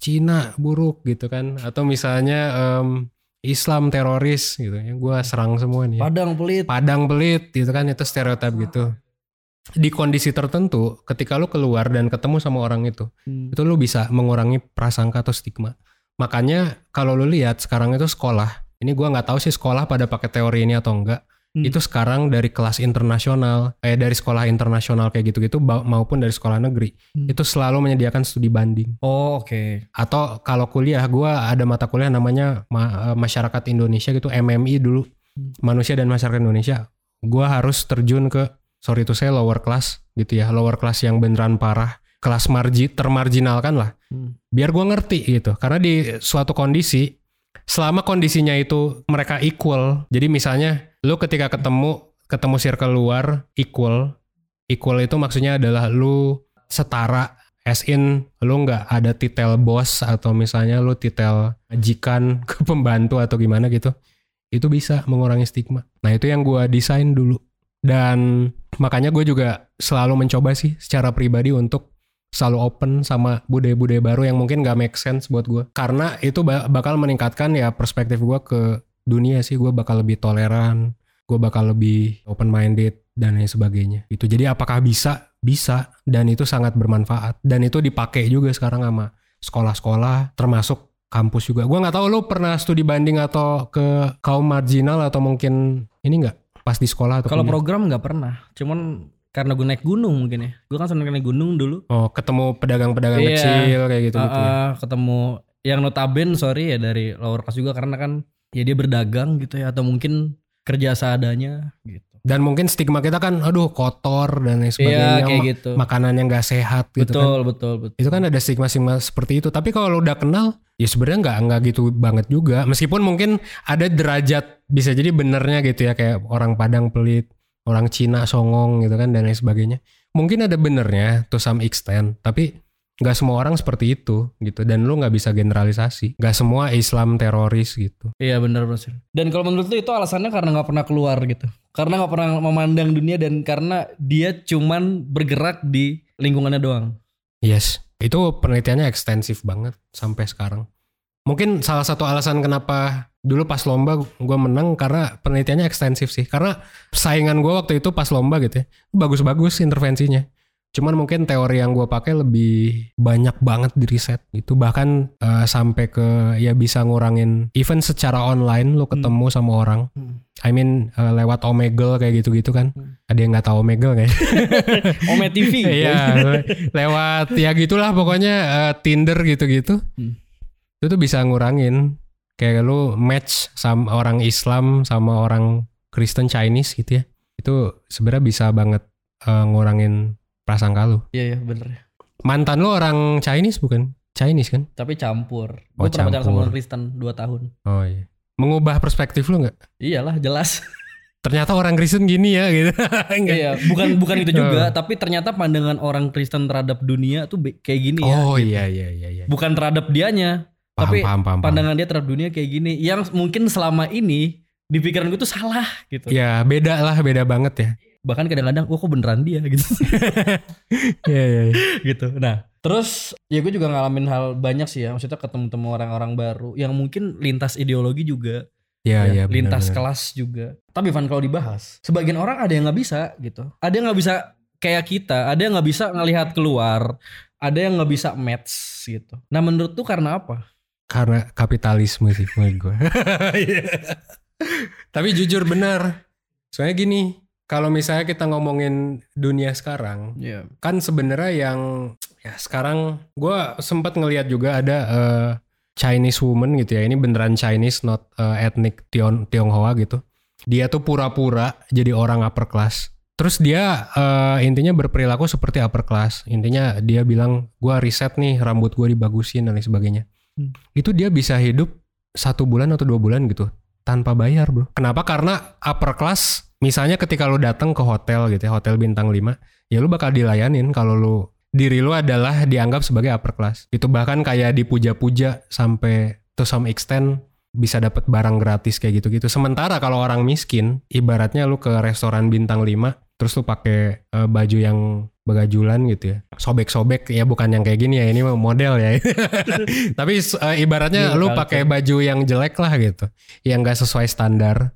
B: Cina buruk gitu kan. Atau misalnya um, Islam teroris gitu. Ya gue serang semua nih
A: Padang pelit.
B: Padang pelit gitu kan itu stereotip gitu. Di kondisi tertentu ketika lu keluar dan ketemu sama orang itu hmm. itu lu bisa mengurangi prasangka atau stigma. Makanya kalau lu lihat sekarang itu sekolah ini gue nggak tahu sih sekolah pada pakai teori ini atau enggak
A: Hmm.
B: itu sekarang dari kelas internasional, eh dari sekolah internasional kayak gitu-gitu maupun dari sekolah negeri
A: Hmm.
B: itu selalu menyediakan studi banding.
A: Oh, oke.
B: Atau kalau kuliah, gua ada mata kuliah namanya ma- eh, masyarakat Indonesia gitu MMI dulu,
A: Hmm.
B: manusia dan masyarakat Indonesia. Gua harus terjun ke sorry itu saya lower class gitu ya, lower class yang beneran parah, kelas margi termarginalkan lah
A: Hmm.
B: biar gue ngerti gitu karena di suatu kondisi selama kondisinya itu mereka equal jadi misalnya lu ketika ketemu ketemu circle luar equal equal itu maksudnya adalah lu setara as in lu nggak ada titel bos atau misalnya lu titel majikan ke pembantu atau gimana gitu itu bisa mengurangi stigma nah itu yang gue desain dulu dan makanya gue juga selalu mencoba sih secara pribadi untuk selalu open sama budaya-budaya baru yang mungkin gak make sense buat gue. Karena itu ba- bakal meningkatkan ya perspektif gue ke dunia sih. Gue bakal lebih toleran, gue bakal lebih open minded dan lain sebagainya. Itu jadi apakah bisa? Bisa dan itu sangat bermanfaat dan itu dipakai juga sekarang sama sekolah-sekolah termasuk kampus juga. Gue nggak tahu lo pernah studi banding atau ke kaum marginal atau mungkin ini nggak pas di sekolah atau
A: Kalau program nggak pernah. Cuman karena gue naik gunung mungkin ya. Gue kan seneng naik gunung dulu.
B: Oh, ketemu pedagang-pedagang
A: Iya.
B: kecil kayak gitu gitu.
A: Ah, ah, ketemu yang notaben sorry ya dari lower class juga karena kan ya dia berdagang gitu ya atau mungkin kerja seadanya gitu.
B: Dan mungkin stigma kita kan, aduh kotor dan lain sebagainya,
A: Iya kayak
B: ma-
A: gitu.
B: makanan yang gak sehat gitu kan.
A: betul, betul, betul.
B: Itu kan ada stigma-stigma seperti itu. Tapi kalau udah kenal, ya sebenarnya nggak nggak gitu banget juga. Meskipun mungkin ada derajat bisa jadi benernya gitu ya kayak orang Padang pelit, orang Cina songong gitu kan dan lain sebagainya. Mungkin ada benernya to some extent, tapi nggak semua orang seperti itu gitu. Dan lu nggak bisa generalisasi. Nggak semua Islam teroris gitu.
A: Iya benar benar. Dan kalau menurut lu itu alasannya karena nggak pernah keluar gitu. Karena nggak pernah memandang dunia dan karena dia cuman bergerak di lingkungannya doang.
B: Yes, itu penelitiannya ekstensif banget sampai sekarang. Mungkin salah satu alasan kenapa dulu pas lomba gue menang karena penelitiannya ekstensif sih. Karena saingan gue waktu itu pas lomba gitu ya, bagus-bagus intervensinya. Cuman mungkin teori yang gue pakai lebih banyak banget di riset gitu. Bahkan eh, sampai ke ya bisa ngurangin even secara online lo ketemu sama orang.
A: Hmm.
B: I mean eh, lewat Omegle kayak gitu-gitu kan.
A: Hmm.
B: Ada yang nggak tahu Omegle kayak?
A: Ome TV.
B: Iya, le- lewat ya gitulah pokoknya eh, Tinder gitu-gitu.
A: Hmm.
B: Itu tuh bisa ngurangin kayak lu match sama orang Islam sama orang Kristen Chinese gitu ya. Itu sebenarnya bisa banget eh, ngurangin prasangka lu.
A: Iya iya bener.
B: Mantan lu orang Chinese bukan? Chinese kan?
A: Tapi campur.
B: Oh,
A: Gue pernah pacaran sama orang Kristen 2 tahun.
B: Oh iya. Mengubah perspektif lu nggak?
A: Iyalah jelas.
B: Ternyata orang Kristen gini ya gitu. Enggak.
A: iya, bukan bukan itu juga, tapi ternyata pandangan orang Kristen terhadap dunia tuh kayak gini ya.
B: Oh
A: gitu.
B: iya iya iya iya.
A: Bukan terhadap dianya,
B: Paham,
A: tapi
B: paham, paham, paham.
A: pandangan dia terhadap dunia kayak gini yang mungkin selama ini di pikiran gue tuh salah gitu.
B: Ya beda lah, beda banget ya.
A: Bahkan kadang-kadang, wah kok beneran dia gitu.
B: Iya iya. iya.
A: gitu. Nah, terus ya gue juga ngalamin hal banyak sih ya. Maksudnya ketemu-temu orang-orang baru yang mungkin lintas ideologi juga,
B: Iya
A: ya,
B: iya. benar,
A: lintas
B: benar.
A: kelas juga. Tapi Van kalau dibahas, sebagian orang ada yang nggak bisa gitu. Ada yang nggak bisa kayak kita, ada yang nggak bisa ngelihat keluar, ada yang nggak bisa match gitu. Nah, menurut tuh karena apa?
B: karena kapitalisme sih menurut gue. Tapi jujur benar. Soalnya gini, kalau misalnya kita ngomongin dunia sekarang,
A: Iya.
B: kan sebenarnya yang ya sekarang gue sempat ngelihat juga ada eh, Chinese woman gitu ya. Ini beneran Chinese, not eh, ethnic Tiong Tionghoa gitu. Dia tuh pura-pura jadi orang upper class. Terus dia eh, intinya berperilaku seperti upper class. Intinya dia bilang, gua riset nih rambut gue dibagusin dan lain sebagainya.
A: Hmm.
B: Itu dia bisa hidup satu bulan atau dua bulan gitu tanpa bayar bro. Kenapa? Karena upper class, misalnya ketika lu datang ke hotel gitu ya, hotel bintang 5, ya lu bakal dilayanin kalau lu diri lu adalah dianggap sebagai upper class. Itu bahkan kayak dipuja-puja sampai to some extent bisa dapat barang gratis kayak gitu-gitu. Sementara kalau orang miskin, ibaratnya lu ke restoran bintang 5, terus lu pakai eh, baju yang begajulan gitu ya. Sobek-sobek ya bukan yang kayak gini ya, ini model ya. Tapi eh, ibaratnya
A: Iya,
B: lu pakai baju yang jelek lah gitu. Yang gak sesuai standar,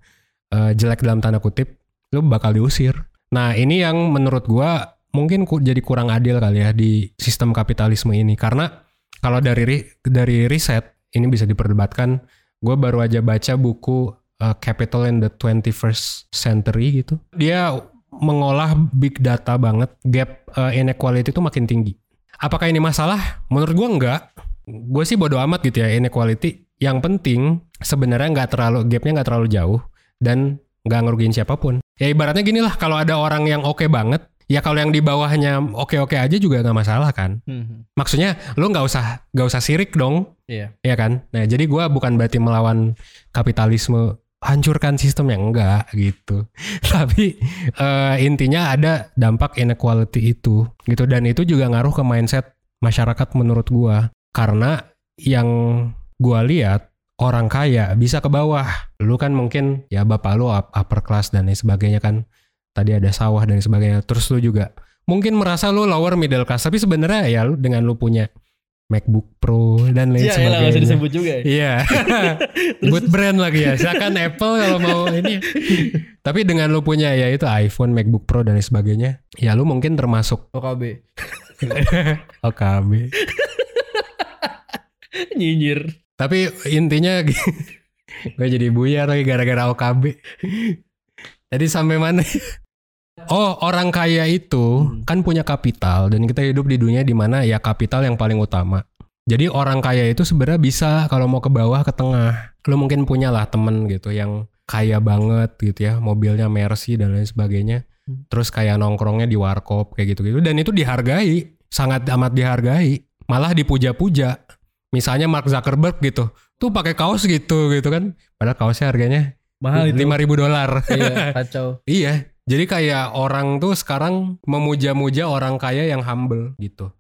B: eh, jelek dalam tanda kutip, lu bakal diusir. Nah, ini yang menurut gua mungkin ku- jadi kurang adil kali ya di sistem kapitalisme ini karena kalau dari ri- dari riset ini bisa diperdebatkan gue baru aja baca buku uh, capital in the 21st century gitu. Dia mengolah big data banget, gap uh, inequality itu makin tinggi. Apakah ini masalah? Menurut gua enggak. Gue sih bodo amat gitu ya inequality. Yang penting sebenarnya nggak terlalu gapnya nggak terlalu jauh dan nggak ngerugiin siapa pun. Ya ibaratnya gini lah, kalau ada orang yang oke okay banget, ya kalau yang di bawahnya oke-oke aja juga nggak masalah kan.
A: Hmm.
B: Maksudnya lu nggak usah nggak usah sirik dong,
A: Iya.
B: ya kan? Nah jadi gua bukan berarti melawan kapitalisme hancurkan sistem yang enggak gitu. Tapi eh, intinya ada dampak inequality itu gitu dan itu juga ngaruh ke mindset masyarakat menurut gua karena yang gua lihat orang kaya bisa ke bawah. Lu kan mungkin ya bapak lu up- upper class dan lain sebagainya kan. Tadi ada sawah dan sebagainya. Terus lu juga mungkin merasa lu lower middle class tapi sebenarnya ya lu dengan lu punya MacBook Pro dan lain
A: Iya, usah
B: sebagainya.
A: disebut juga ya.
B: Iya. Good brand lagi ya. Silakan Apple kalau mau ini. Tapi dengan lu punya ya itu iPhone, MacBook Pro dan lain sebagainya, ya lu mungkin termasuk
A: OKB.
B: OKB.
A: Nyinyir.
B: Tapi intinya gue jadi buyar lagi gara-gara OKB. Jadi sampai mana? Oh, orang kaya itu kan punya kapital dan kita hidup di dunia di mana ya kapital yang paling utama. Jadi orang kaya itu sebenarnya bisa kalau mau ke bawah ke tengah. Lu mungkin punya lah temen gitu yang kaya banget gitu ya, mobilnya Mercy dan lain sebagainya.
A: Hmm.
B: Terus kayak nongkrongnya di warkop kayak gitu-gitu dan itu dihargai, sangat amat dihargai. Malah dipuja-puja. Misalnya Mark Zuckerberg gitu, tuh pakai kaos gitu gitu kan. Padahal kaosnya harganya
A: Mahal itu.
B: lima ribu dolar.
A: Iya, kacau.
B: Iya, jadi kayak orang tuh sekarang memuja-muja orang kaya yang humble gitu.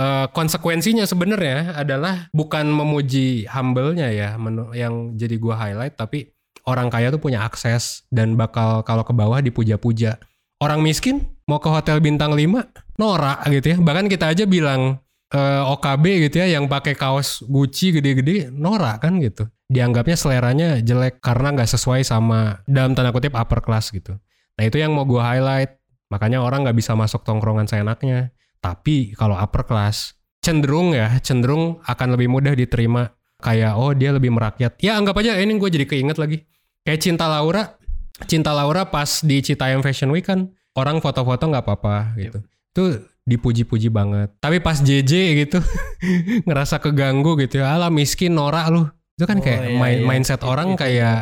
B: Eh, konsekuensinya sebenarnya adalah bukan memuji humble-nya ya, yang jadi gua highlight, tapi orang kaya tuh punya akses dan bakal kalau ke bawah dipuja-puja. Orang miskin mau ke hotel bintang 5 norak gitu ya. Bahkan kita aja bilang eh, OKB gitu ya yang pakai kaos Gucci gede-gede norak kan gitu. Dianggapnya seleranya jelek karena nggak sesuai sama dalam tanda kutip upper class gitu. Nah itu yang mau gue highlight. Makanya orang nggak bisa masuk tongkrongan seenaknya. Tapi kalau upper class cenderung ya cenderung akan lebih mudah diterima. Kayak oh dia lebih merakyat. Ya anggap aja ini gue jadi keinget lagi. Kayak Cinta Laura. Cinta Laura pas di Citayam Fashion Week kan orang foto-foto nggak apa-apa gitu. Itu dipuji-puji banget. Tapi pas JJ gitu ngerasa keganggu gitu ya. Alah miskin norak lu. Itu kan
A: Oh,
B: kayak
A: iya,
B: main-
A: iya.
B: mindset
A: Itu-
B: orang
A: itu.
B: kayak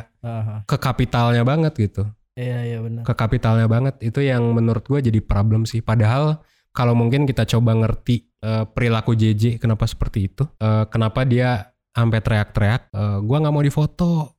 B: ke kapitalnya banget gitu
A: Iya, iya benar.
B: ke kapitalnya banget itu yang menurut gue jadi problem sih padahal kalau mungkin kita coba ngerti eh, perilaku JJ kenapa seperti itu Eh, kenapa dia sampai teriak-teriak eh, gua nggak mau difoto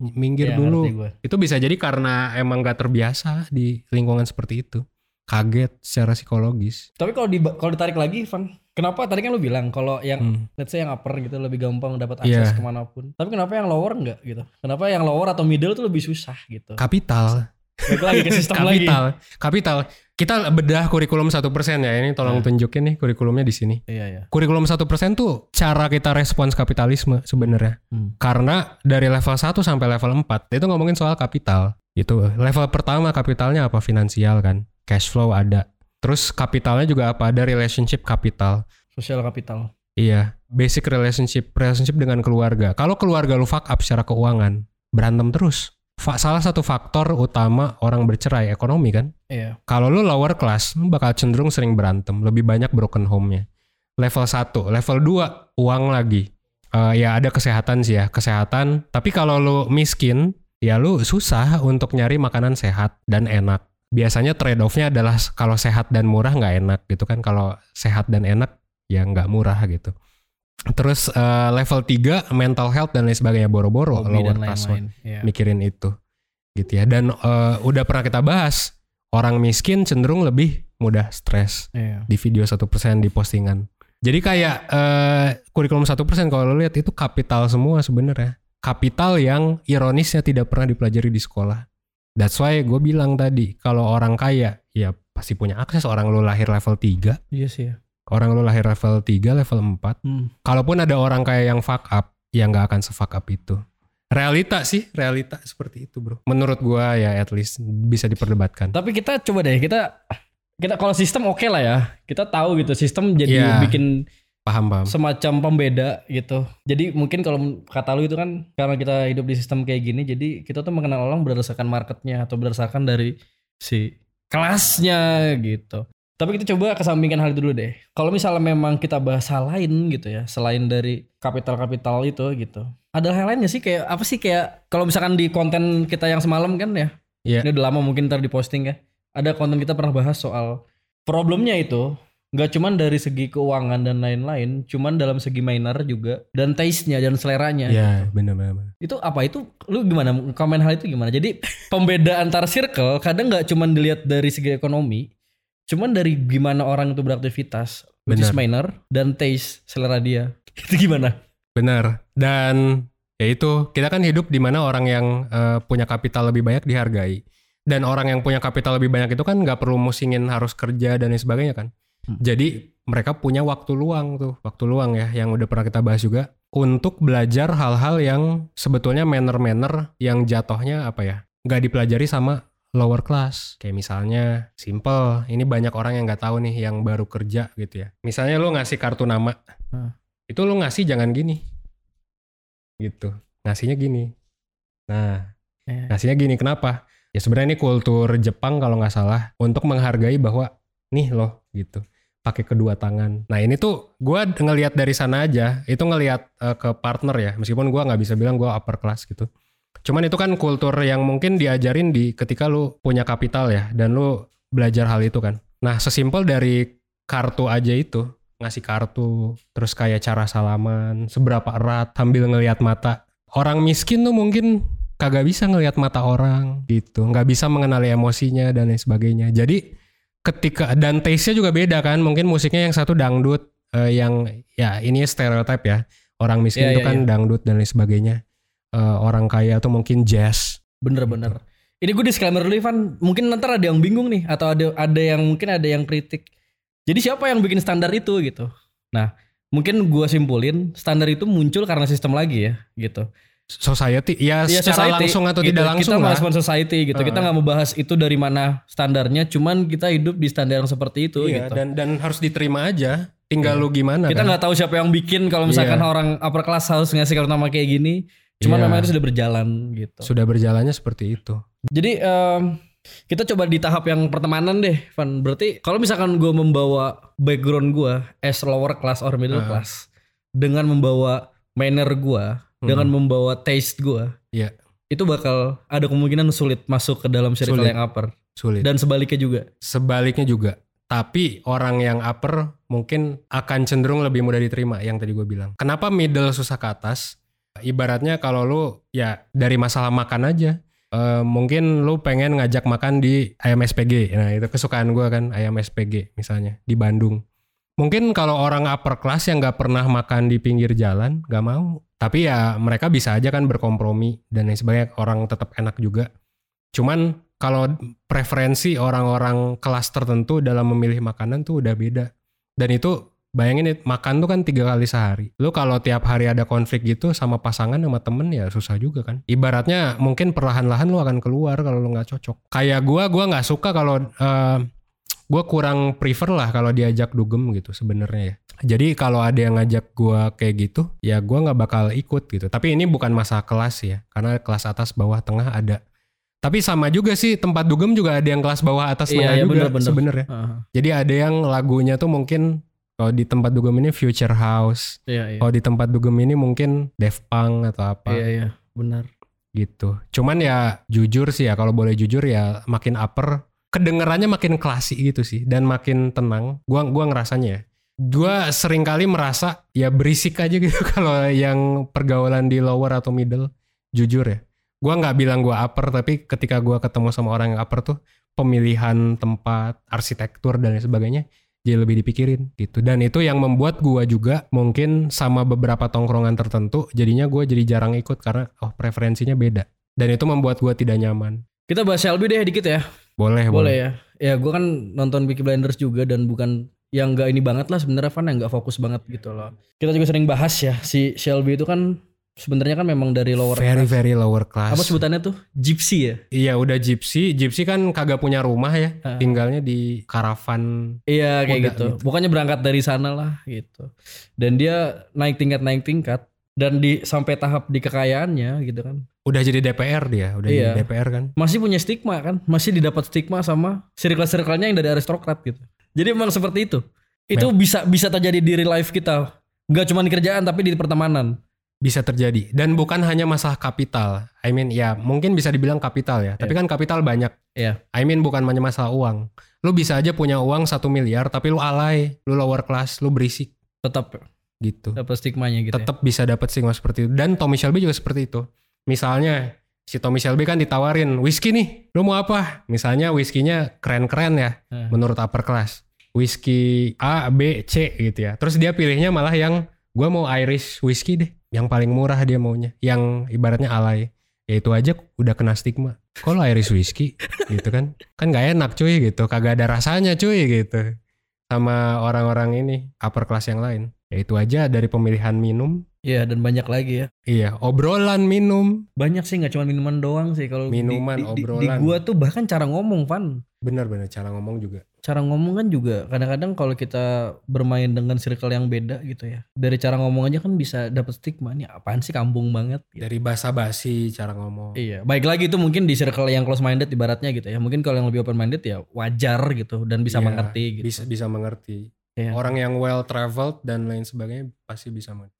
B: minggir
A: Iya,
B: dulu
A: gua.
B: itu bisa jadi karena emang gak terbiasa di lingkungan seperti itu kaget secara psikologis
A: Tapi kalau di kalau ditarik lagi, Van, kenapa tadi kan lu bilang kalau yang
B: Hmm.
A: let's say yang upper gitu lebih gampang dapat akses
B: Iya.
A: ke mana pun. Tapi kenapa yang lower enggak gitu? Kenapa yang lower atau middle tuh lebih susah gitu?
B: kapital
A: lagi ke sistem lagi.
B: kapital kapital kita bedah kurikulum satu persen ya ini tolong
A: Nah.
B: tunjukin nih kurikulumnya di sini
A: Iya, iya.
B: kurikulum satu persen tuh cara kita respons kapitalisme sebenarnya.
A: Hmm.
B: Karena dari level 1 sampai level 4 itu ngomongin soal kapital. Gitu. Level pertama kapitalnya apa? Finansial kan. Cash flow ada. Terus kapitalnya juga apa? Ada relationship kapital.
A: Sosial kapital.
B: Iya, basic relationship, relationship dengan keluarga. Kalau keluarga lu fuck up secara keuangan, berantem terus. Fa- salah satu faktor utama orang bercerai ekonomi kan.
A: Iya.
B: Kalau lu lower class, lu bakal cenderung sering berantem, lebih banyak broken home-nya. Level 1, level 2 uang lagi. Eh, ya ada kesehatan sih ya, kesehatan. Tapi kalau lu miskin, ya lu susah untuk nyari makanan sehat dan enak. Biasanya trade off-nya adalah kalau sehat dan murah nggak enak gitu kan. Kalau sehat dan enak ya nggak murah gitu. Terus eh, level 3 mental health dan lain sebagainya boro-boro lower class.
A: Iya.
B: mikirin itu gitu ya dan eh, udah pernah kita bahas orang miskin cenderung lebih mudah stres
A: Iya.
B: di video satu persen di postingan jadi kayak eh, kurikulum satu persen kalau lo lihat itu kapital semua sebenarnya kapital yang ironisnya tidak pernah dipelajari di sekolah that's why gue bilang tadi kalau orang kaya ya pasti punya akses orang lo lahir level 3
A: Iya sih ya.
B: orang lo lahir level 3 level 4
A: Hmm.
B: kalaupun ada orang kaya yang fuck up ya nggak akan se-fuck up itu realita sih realita seperti itu bro menurut gua ya at least bisa diperdebatkan
A: Tapi kita coba deh kita kita kalau sistem oke lah ya. Kita tahu gitu sistem jadi
B: Iya.
A: bikin
B: Paham paham.
A: semacam pembeda gitu. Jadi mungkin kalau kata lu itu kan karena kita hidup di sistem kayak gini, jadi kita tuh mengenal orang berdasarkan marketnya atau berdasarkan dari si kelasnya gitu. Tapi kita coba kesampingkan hal itu dulu deh. Kalau misalnya memang kita bahas hal lain gitu ya, selain dari kapital-kapital itu gitu. Ada hal lain gak sih kayak apa sih kayak kalau misalkan di konten kita yang semalam kan ya,
B: Iya.
A: ini udah lama mungkin ntar diposting ya. Ada konten kita pernah bahas soal problemnya itu nggak cuman dari segi keuangan dan lain-lain, cuman dalam segi minor juga dan taste-nya dan seleranya.
B: Iya, benar benar. benar.
A: Itu apa itu? Lu gimana komen hal itu gimana? Jadi pembeda antar circle kadang nggak cuman dilihat dari segi ekonomi, cuman dari gimana orang itu beraktivitas, which is minor dan taste selera dia. Itu gimana?
B: Benar. Dan ya itu kita kan hidup di mana orang yang eh, punya kapital lebih banyak dihargai. Dan orang yang punya kapital lebih banyak itu kan nggak perlu musingin harus kerja dan lain sebagainya kan.
A: Hmm.
B: Jadi mereka punya waktu luang tuh, waktu luang ya yang udah pernah kita bahas juga untuk belajar hal-hal yang sebetulnya manner-manner yang jatuhnya apa ya nggak dipelajari sama lower class. Kayak misalnya simple, ini banyak orang yang nggak tahu nih yang baru kerja gitu ya. Misalnya lu ngasih kartu nama,
A: Hmm.
B: itu lu ngasih jangan gini, gitu. Ngasihnya gini. Nah,
A: Eh,
B: ngasihnya gini kenapa? Ya sebenarnya ini kultur Jepang kalau nggak salah untuk menghargai bahwa nih loh gitu pakai kedua tangan. Nah ini tuh gue ngelihat dari sana aja, itu ngelihat eh, ke partner ya, meskipun gue nggak bisa bilang gue upper class gitu. Cuman itu kan kultur yang mungkin diajarin di ketika lu punya kapital ya, dan lu belajar hal itu kan. Nah sesimpel dari kartu aja itu, ngasih kartu, terus kayak cara salaman, seberapa erat, sambil ngelihat mata. Orang miskin tuh mungkin kagak bisa ngelihat mata orang gitu, nggak bisa mengenali emosinya dan lain sebagainya. Jadi ketika dan taste-nya juga beda kan, mungkin musiknya yang satu dangdut, eh, yang ya ini stereotip ya, orang miskin
A: Iya,
B: itu
A: iya,
B: kan dangdut dan lain sebagainya. Eh, orang kaya tuh mungkin jazz.
A: Bener-bener. Ini gue disclaimer dulu Ivan, mungkin nanti ada yang bingung nih atau ada ada yang mungkin ada yang kritik. Jadi siapa yang bikin standar itu gitu? Nah, mungkin gue simpulin standar itu muncul karena sistem lagi ya gitu.
B: Society ya,
A: Ya,
B: secara
A: society,
B: langsung atau
A: gitu.
B: tidak langsung
A: kita
B: lah.
A: society gitu. Kita
B: Heeh.
A: nggak mau bahas itu dari mana standarnya, cuman kita hidup di standar yang seperti itu
B: Iya,
A: gitu.
B: dan dan harus diterima aja. Tinggal
A: Iya.
B: lu gimana
A: kita
B: kan.
A: nggak tahu siapa yang bikin kalau misalkan
B: Iya.
A: orang upper class harus ngasih kartu nama kayak gini. Cuman
B: Iya.
A: memang itu sudah berjalan gitu.
B: Sudah berjalannya seperti itu.
A: Jadi em, kita coba di tahap yang pertemanan deh, Van. Berarti kalau misalkan gue membawa background gue as lower class or middle
B: Ah.
A: class dengan membawa manner gue,
B: Hmm.
A: dengan membawa taste gue,
B: Iya.
A: itu bakal ada kemungkinan sulit masuk ke dalam circle
B: Sulit.
A: yang upper
B: Sulit.
A: dan sebaliknya juga.
B: Sebaliknya juga. Tapi orang yang upper mungkin akan cenderung lebih mudah diterima yang tadi gue bilang. Kenapa middle susah ke atas? Ibaratnya kalau lu ya dari masalah makan aja. Eh, mungkin lu pengen ngajak makan di ayam SPG. Nah itu kesukaan gue kan ayam SPG misalnya di Bandung. Mungkin kalau orang upper class yang nggak pernah makan di pinggir jalan nggak mau. Tapi ya mereka bisa aja kan berkompromi dan lain sebagainya. Orang tetap enak juga. Cuman kalau preferensi orang-orang kelas tertentu dalam memilih makanan tuh udah beda. Dan itu bayangin makan tuh kan tiga kali sehari. Lu kalau tiap hari ada konflik gitu sama pasangan sama temen ya susah juga kan. Ibaratnya mungkin perlahan-lahan lu akan keluar kalau lu nggak cocok. Kayak gua, gua nggak suka kalau eh, gua kurang prefer lah kalau diajak dugem gitu sebenarnya ya. Jadi kalau ada yang ngajak gua kayak gitu, ya gua nggak bakal ikut gitu. Tapi ini bukan masalah kelas ya, karena kelas atas, bawah, tengah ada. Tapi sama juga sih tempat dugem juga ada yang kelas bawah atas
A: Iya,
B: tengah
A: iya,
B: juga sebenarnya.
A: Heeh.
B: Jadi ada yang lagunya tuh mungkin kalau di tempat dugem ini Future House,
A: Iya, iya.
B: kalau di tempat dugem ini mungkin Def Punk atau apa
A: Iya, iya, benar.
B: gitu. Cuman ya jujur sih ya kalau boleh jujur ya makin upper kedengerannya makin klasik gitu sih dan makin tenang. Gua gua ngerasanya ya. Gua sering kali merasa ya berisik aja gitu kalau yang pergaulan di lower atau middle. Jujur ya. Gua nggak bilang gua upper tapi ketika gua ketemu sama orang yang upper tuh pemilihan tempat, arsitektur dan sebagainya jadi lebih dipikirin gitu. Dan itu yang membuat gua juga mungkin sama beberapa tongkrongan tertentu jadinya gua jadi jarang ikut karena oh preferensinya beda. Dan itu membuat gua tidak nyaman.
A: Kita bahas Shelby deh dikit ya.
B: Boleh,
A: Boleh
B: boleh.
A: ya. Ya gue kan nonton Peaky Blinders juga dan bukan yang nggak ini banget lah sebenarnya Van yang nggak fokus banget gitu loh. Kita juga sering bahas ya si Shelby itu kan sebenarnya kan memang dari lower
B: very
A: class.
B: very lower class.
A: Apa sebutannya tuh? Gypsy ya?
B: Iya udah gypsy, gypsy kan kagak punya rumah ya,
A: Ah.
B: tinggalnya di karavan.
A: Iya kayak gitu.
B: gitu.
A: Bukannya berangkat dari sana lah gitu. Dan dia naik tingkat naik tingkat dan di sampai tahap di kekayaannya gitu kan.
B: Udah jadi DPR dia, udah
A: Iya.
B: jadi DPR kan.
A: Masih punya stigma kan? Masih didapat stigma sama circle-circle-nya yang dari aristokrat gitu. Jadi emang seperti itu. Itu bisa bisa terjadi di real life kita. Gak cuma di kerjaan tapi di pertemanan.
B: Bisa terjadi dan bukan hanya masalah kapital. I mean ya mungkin bisa dibilang kapital ya, tapi kan kapital banyak.
A: Iya.
B: I mean bukan hanya masalah uang. Lu bisa aja punya uang satu miliar tapi lu alay, lu lower class, lu berisik
A: Tetap
B: gitu.
A: dapat stigmanya gitu. ya.
B: Tetap bisa dapat stigma seperti itu. Dan Tommy Shelby juga seperti itu. Misalnya si Tommy Shelby kan ditawarin whisky nih, lu mau apa? Misalnya whiskynya keren-keren ya,
A: Nah.
B: menurut upper class. Whisky A, B, C gitu ya. Terus dia pilihnya malah yang gua mau Irish whisky deh, yang paling murah dia maunya, yang ibaratnya alay. Ya itu aja udah kena stigma. Kalau Irish whisky gitu kan, kan gak enak cuy gitu, kagak ada rasanya cuy gitu. Sama orang-orang ini upper class yang lain. Ya itu aja dari pemilihan minum.
A: Iya dan banyak lagi ya.
B: Iya, obrolan minum.
A: Banyak sih nggak cuma minuman doang sih kalau di-
B: Minuman,
A: di, di, di,
B: obrolan.
A: gua tuh bahkan cara ngomong Van.
B: Bener-bener cara ngomong juga.
A: Cara ngomong kan juga kadang-kadang kalau kita bermain dengan circle yang beda gitu ya. Dari cara ngomong aja kan bisa dapet stigma nih apaan sih kampung banget. gitu.
B: Dari basa-basi cara ngomong.
A: Iya, baik lagi itu mungkin di circle yang close minded ibaratnya gitu ya. Mungkin kalau yang lebih open minded ya wajar gitu dan bisa
B: Iya,
A: mengerti gitu.
B: Bisa bisa mengerti.
A: Iya.
B: Orang yang well traveled dan lain sebagainya pasti bisa mengerti.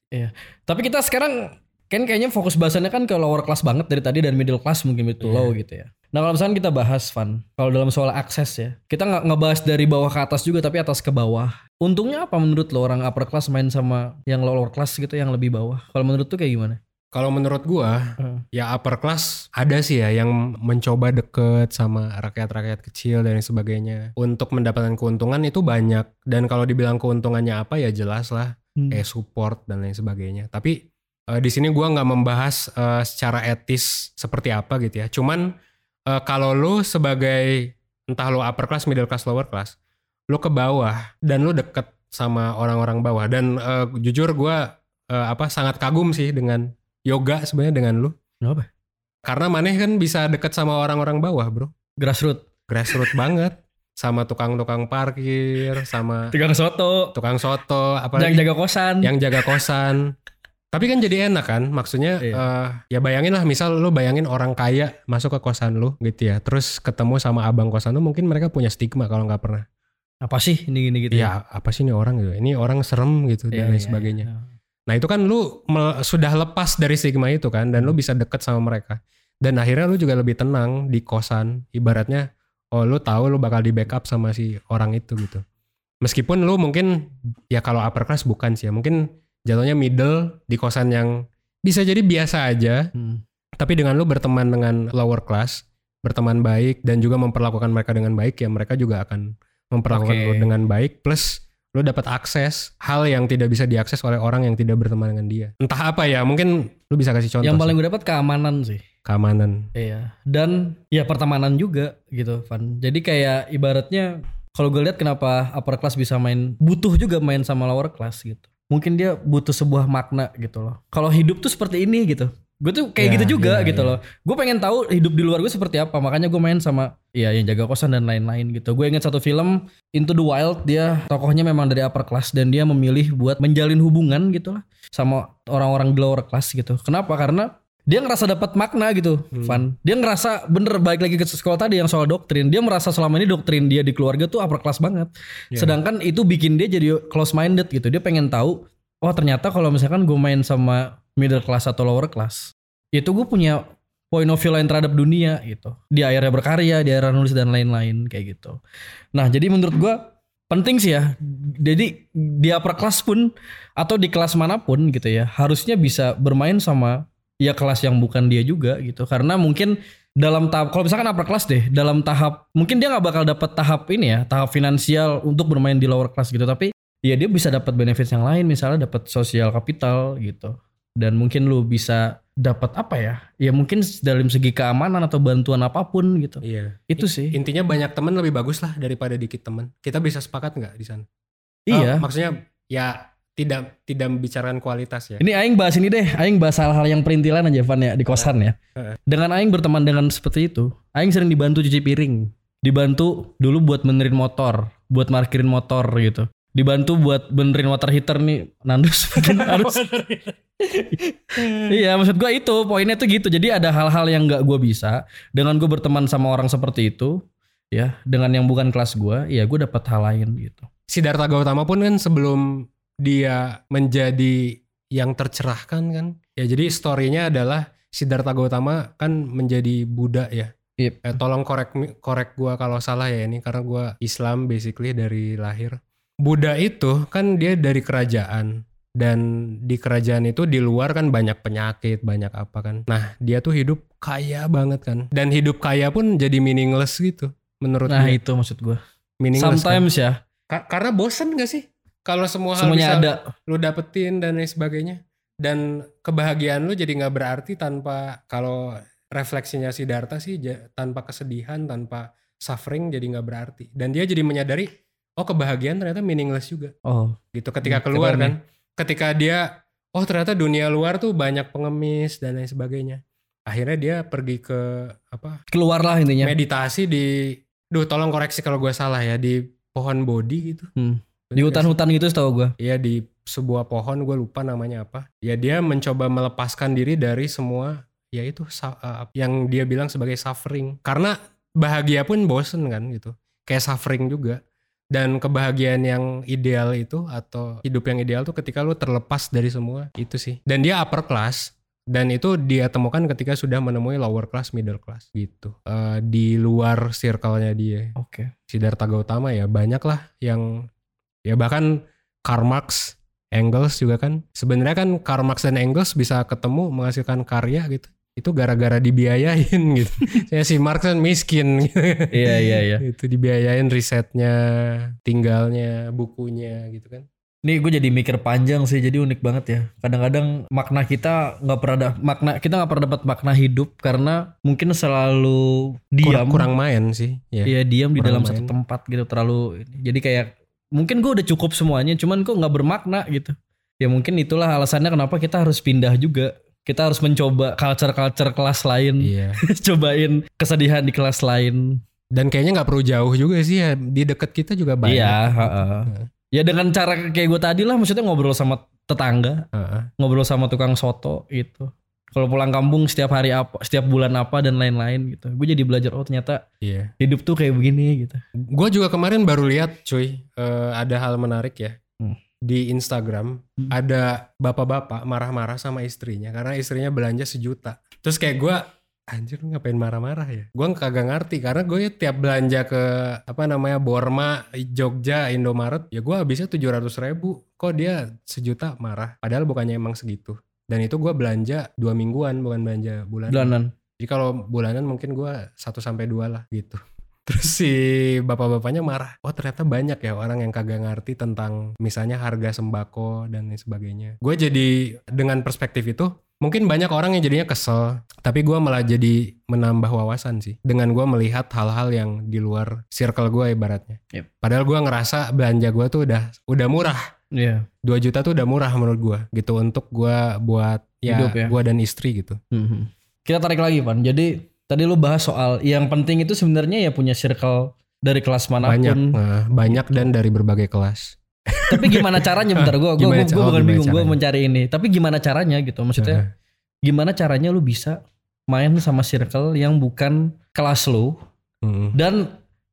A: Tapi kita sekarang kan kayaknya fokus bahasannya kan ke lower class banget dari tadi dan middle class mungkin itu
B: Iya.
A: low gitu ya. Nah kalau misalnya kita bahas Van, kalau dalam soal akses ya, kita nggak ngebahas dari bawah ke atas juga tapi atas ke bawah. Untungnya apa menurut lo orang upper class main sama yang lower class gitu yang lebih bawah? Kalau menurut tuh kayak gimana?
B: Kalau menurut gua,
A: Hmm.
B: ya upper class ada sih ya yang mencoba deket sama rakyat-rakyat kecil dan sebagainya untuk mendapatkan keuntungan itu banyak. Dan kalau dibilang keuntungannya apa ya jelas lah
A: Hmm.
B: kayak support dan lain sebagainya. Tapi eh, di sini gua nggak membahas eh, secara etis seperti apa gitu ya. Cuman eh, kalau lu sebagai entah lu upper class, middle class, lower class, lu ke bawah dan lu deket sama orang-orang bawah dan eh, jujur gua eh, apa sangat kagum sih dengan yoga sebenarnya dengan lu.
A: Kenapa?
B: Karena maneh kan bisa deket sama orang-orang bawah, Bro.
A: Grassroots.
B: Grassroots banget sama tukang-tukang parkir, sama
A: Tiga soto.
B: tukang soto,
A: Yang
B: apalagi
A: jaga kosan.
B: yang jaga kosan. Tapi kan jadi enak kan, maksudnya
A: Iya.
B: eh, ya bayangin lah misal lu bayangin orang kaya masuk ke kosan lu gitu ya, terus ketemu sama abang kosan lu mungkin mereka punya stigma kalau nggak pernah.
A: Apa sih ini gini gitu
B: Ya apa sih ini orang gitu, ini orang serem gitu
A: Iya,
B: dan lain
A: iya,
B: sebagainya.
A: iya.
B: Nah itu kan lu sudah lepas dari stigma itu kan, dan lu bisa deket sama mereka. Dan akhirnya lu juga lebih tenang di kosan, ibaratnya oh lu tahu lu bakal di backup sama si orang itu gitu. Meskipun lu mungkin ya kalau upper class bukan sih ya, mungkin jatuhnya middle di kosan yang bisa jadi biasa aja,
A: Hmm.
B: tapi dengan lu berteman dengan lower class, berteman baik dan juga memperlakukan mereka dengan baik ya mereka juga akan memperlakukan
A: Oke.
B: lu dengan baik plus lu dapat akses hal yang tidak bisa diakses oleh orang yang tidak berteman dengan dia. Entah apa ya, mungkin lu bisa kasih contoh
A: Yang paling
B: sih.
A: gue dapat keamanan sih.
B: keamanan.
A: Iya. Dan ya pertemanan juga gitu, Van. Jadi kayak ibaratnya kalau gue lihat kenapa upper class bisa main butuh juga main sama lower class gitu. Mungkin dia butuh sebuah makna gitu loh. Kalau hidup tuh seperti ini gitu. Gue tuh kayak
B: Ya,
A: gitu juga
B: ya,
A: gitu
B: ya.
A: loh. Gue pengen tahu hidup di luar gue seperti apa. Makanya gue main sama ya yang jaga kosan dan lain-lain gitu. Gue ingat satu film Into the Wild dia tokohnya memang dari upper class dan dia memilih buat menjalin hubungan gitu lah sama orang-orang di lower class gitu. Kenapa? Karena dia ngerasa dapat makna gitu,
B: Hmm.
A: Van. Dia ngerasa bener balik lagi ke sekolah tadi yang soal doktrin. Dia merasa selama ini doktrin dia di keluarga tuh upper class banget.
B: Iya.
A: Sedangkan itu bikin dia jadi close minded gitu. Dia pengen tahu, oh ternyata kalau misalkan gue main sama middle class atau lower class, itu gue punya point of view lain terhadap dunia gitu. Dia akhirnya berkarya, dia akhirnya nulis dan lain-lain kayak gitu. Nah jadi menurut gue penting sih ya. Jadi di upper class pun atau di kelas mana pun gitu ya, harusnya bisa bermain sama ya kelas yang bukan dia juga gitu. Karena mungkin dalam tahap kalau misalkan upper class deh, dalam tahap mungkin dia nggak bakal dapat tahap ini ya, tahap finansial untuk bermain di lower class gitu. Tapi ya dia bisa dapat benefits yang lain, misalnya dapat sosial kapital gitu. Dan mungkin lu bisa dapat apa ya? Ya mungkin dalam segi keamanan atau bantuan apa pun gitu.
B: Iya.
A: Itu sih.
B: Intinya banyak teman lebih bagus lah daripada dikit teman. Kita bisa sepakat nggak di sana?
A: Iya.
B: Oh, maksudnya ya tidak tidak membicarakan kualitas ya.
A: Ini Aing bahas ini deh, Aing bahas hal-hal yang perintilan aja Van ya di kosan ya. Dengan Aing berteman dengan seperti itu, Aing sering dibantu cuci piring, dibantu dulu buat benerin motor, buat parkirin motor gitu. Dibantu buat benerin water heater nih Nandus harus Iya maksud gua itu poinnya tuh gitu Jadi ada hal-hal yang gak gua bisa Dengan gue berteman sama orang seperti itu ya Dengan yang bukan kelas gua Ya gue dapat hal lain gitu
B: Siddhartha Gautama pun kan sebelum dia menjadi yang tercerahkan kan. Ya jadi story-nya adalah Siddhartha Gautama kan menjadi Buddha ya.
A: Yep.
B: Eh, tolong korek korek gua kalau salah ya ini karena gua Islam basically dari lahir. Buddha itu kan dia dari kerajaan dan di kerajaan itu di luar kan banyak penyakit, banyak apa kan. Nah, dia tuh hidup kaya banget kan. Dan hidup kaya pun jadi meaningless gitu menurut
A: Nah
B: dia.
A: itu maksud gua
B: Meaningless kan.
A: Sometimes ya
B: Ka- karena bosen gak sih? Kalau semua hal
A: Semuanya
B: bisa
A: ada
B: lu dapetin dan lain sebagainya. Dan kebahagiaan lu jadi nggak berarti tanpa kalau refleksinya si Darta sih tanpa kesedihan, tanpa suffering jadi nggak berarti. Dan dia jadi menyadari, oh kebahagiaan ternyata meaningless juga.
A: Oh
B: Gitu ketika
A: Hmm,
B: keluar
A: keren
B: kan. Ketika dia, oh ternyata dunia luar tuh banyak pengemis dan lain sebagainya. Akhirnya dia pergi ke apa
A: keluarlah intinya
B: meditasi di, duh tolong koreksi kalau gue salah ya di pohon bodi gitu.
A: Hmm. Di hutan-hutan gitu setahu gua
B: Iya di sebuah pohon gue lupa namanya apa. Ya dia mencoba melepaskan diri dari semua ya itu uh, yang dia bilang sebagai suffering. Karena bahagia pun bosen kan gitu. Kayak suffering juga. Dan kebahagiaan yang ideal itu atau hidup yang ideal tuh ketika lu terlepas dari semua itu sih. Dan dia upper class dan itu dia temukan ketika sudah menemui lower class, middle class gitu. Eh, di luar circle-nya dia.
A: Oke
B: Siddhartha Gautama ya banyak lah yang ya bahkan Karl Marx, Engels juga kan sebenarnya kan Karl Marx dan Engels bisa ketemu menghasilkan karya gitu itu gara-gara dibiayain gitu. Saya si Marx kan miskin gitu.
A: Iya iya iya
B: itu dibiayain risetnya, tinggalnya, bukunya gitu kan.
A: Nih gue jadi mikir panjang sih jadi unik banget ya. Kadang-kadang makna kita nggak pernah ada makna kita nggak pernah dapat makna hidup karena mungkin selalu diam.
B: Kurang, kurang main sih ya.
A: Iya diam di dalam
B: kurang
A: satu
B: main.
A: tempat gitu terlalu. Jadi kayak mungkin gue udah cukup semuanya, cuman kok nggak bermakna gitu. Ya mungkin itulah alasannya kenapa kita harus pindah juga. Kita harus mencoba culture-culture kelas lain,
B: Iya.
A: cobain kesedihan di kelas lain.
B: Dan kayaknya nggak perlu jauh juga sih ya di dekat kita juga banyak.
A: Iya. heeh. Ya dengan cara kayak gue tadi lah, maksudnya ngobrol sama tetangga,
B: Heeh.
A: ngobrol sama tukang soto gitu. Kalau pulang kampung setiap hari apa, setiap bulan apa dan lain-lain gitu. Gue jadi belajar oh ternyata
B: Iya.
A: hidup tuh kayak begini gitu.
B: Gue juga kemarin baru lihat cuy, eh, ada hal menarik ya.
A: Hmm.
B: Di Instagram
A: Hmm.
B: ada bapak-bapak marah-marah sama istrinya karena istrinya belanja sejuta. Terus kayak gue, anjir lu ngapain marah-marah ya? Gue kagak ngerti karena gue tiap belanja ke apa namanya Borma, Jogja, Indomaret, ya gue habisnya 700 ribu. Kok dia sejuta marah? Padahal bukannya emang segitu. Dan itu gue belanja dua mingguan bukan belanja bulanan.
A: Bulanan.
B: Jadi kalau bulanan mungkin gua 1 sampai 2 lah gitu. Terus si bapak-bapaknya marah. Oh ternyata banyak ya orang yang kagak ngerti tentang misalnya harga sembako dan lain sebagainya. Gue jadi dengan perspektif itu mungkin banyak orang yang jadinya kesel. Tapi gua malah jadi menambah wawasan sih. Dengan gua melihat hal-hal yang di luar circle gue ibaratnya.
A: Yep.
B: Padahal gua ngerasa belanja gua tuh udah udah murah.
A: Iya.
B: 2 juta tuh udah murah menurut gua gitu untuk gua buat ya,
A: Hidup ya.
B: gua dan istri gitu.
A: Mhm. Kita tarik lagi Pan. Jadi tadi lu bahas soal yang penting itu sebenarnya ya punya circle dari kelas
B: Banyak,
A: mana pun.
B: nah, banyak dan dari berbagai kelas.
A: Tapi gimana caranya bentar gue gue gue bukan
B: gimana
A: bingung gue mencari ini. Tapi gimana caranya gitu maksudnya?
B: Heeh.
A: Gimana caranya lu bisa main sama circle yang bukan kelas lu
B: Mm.
A: dan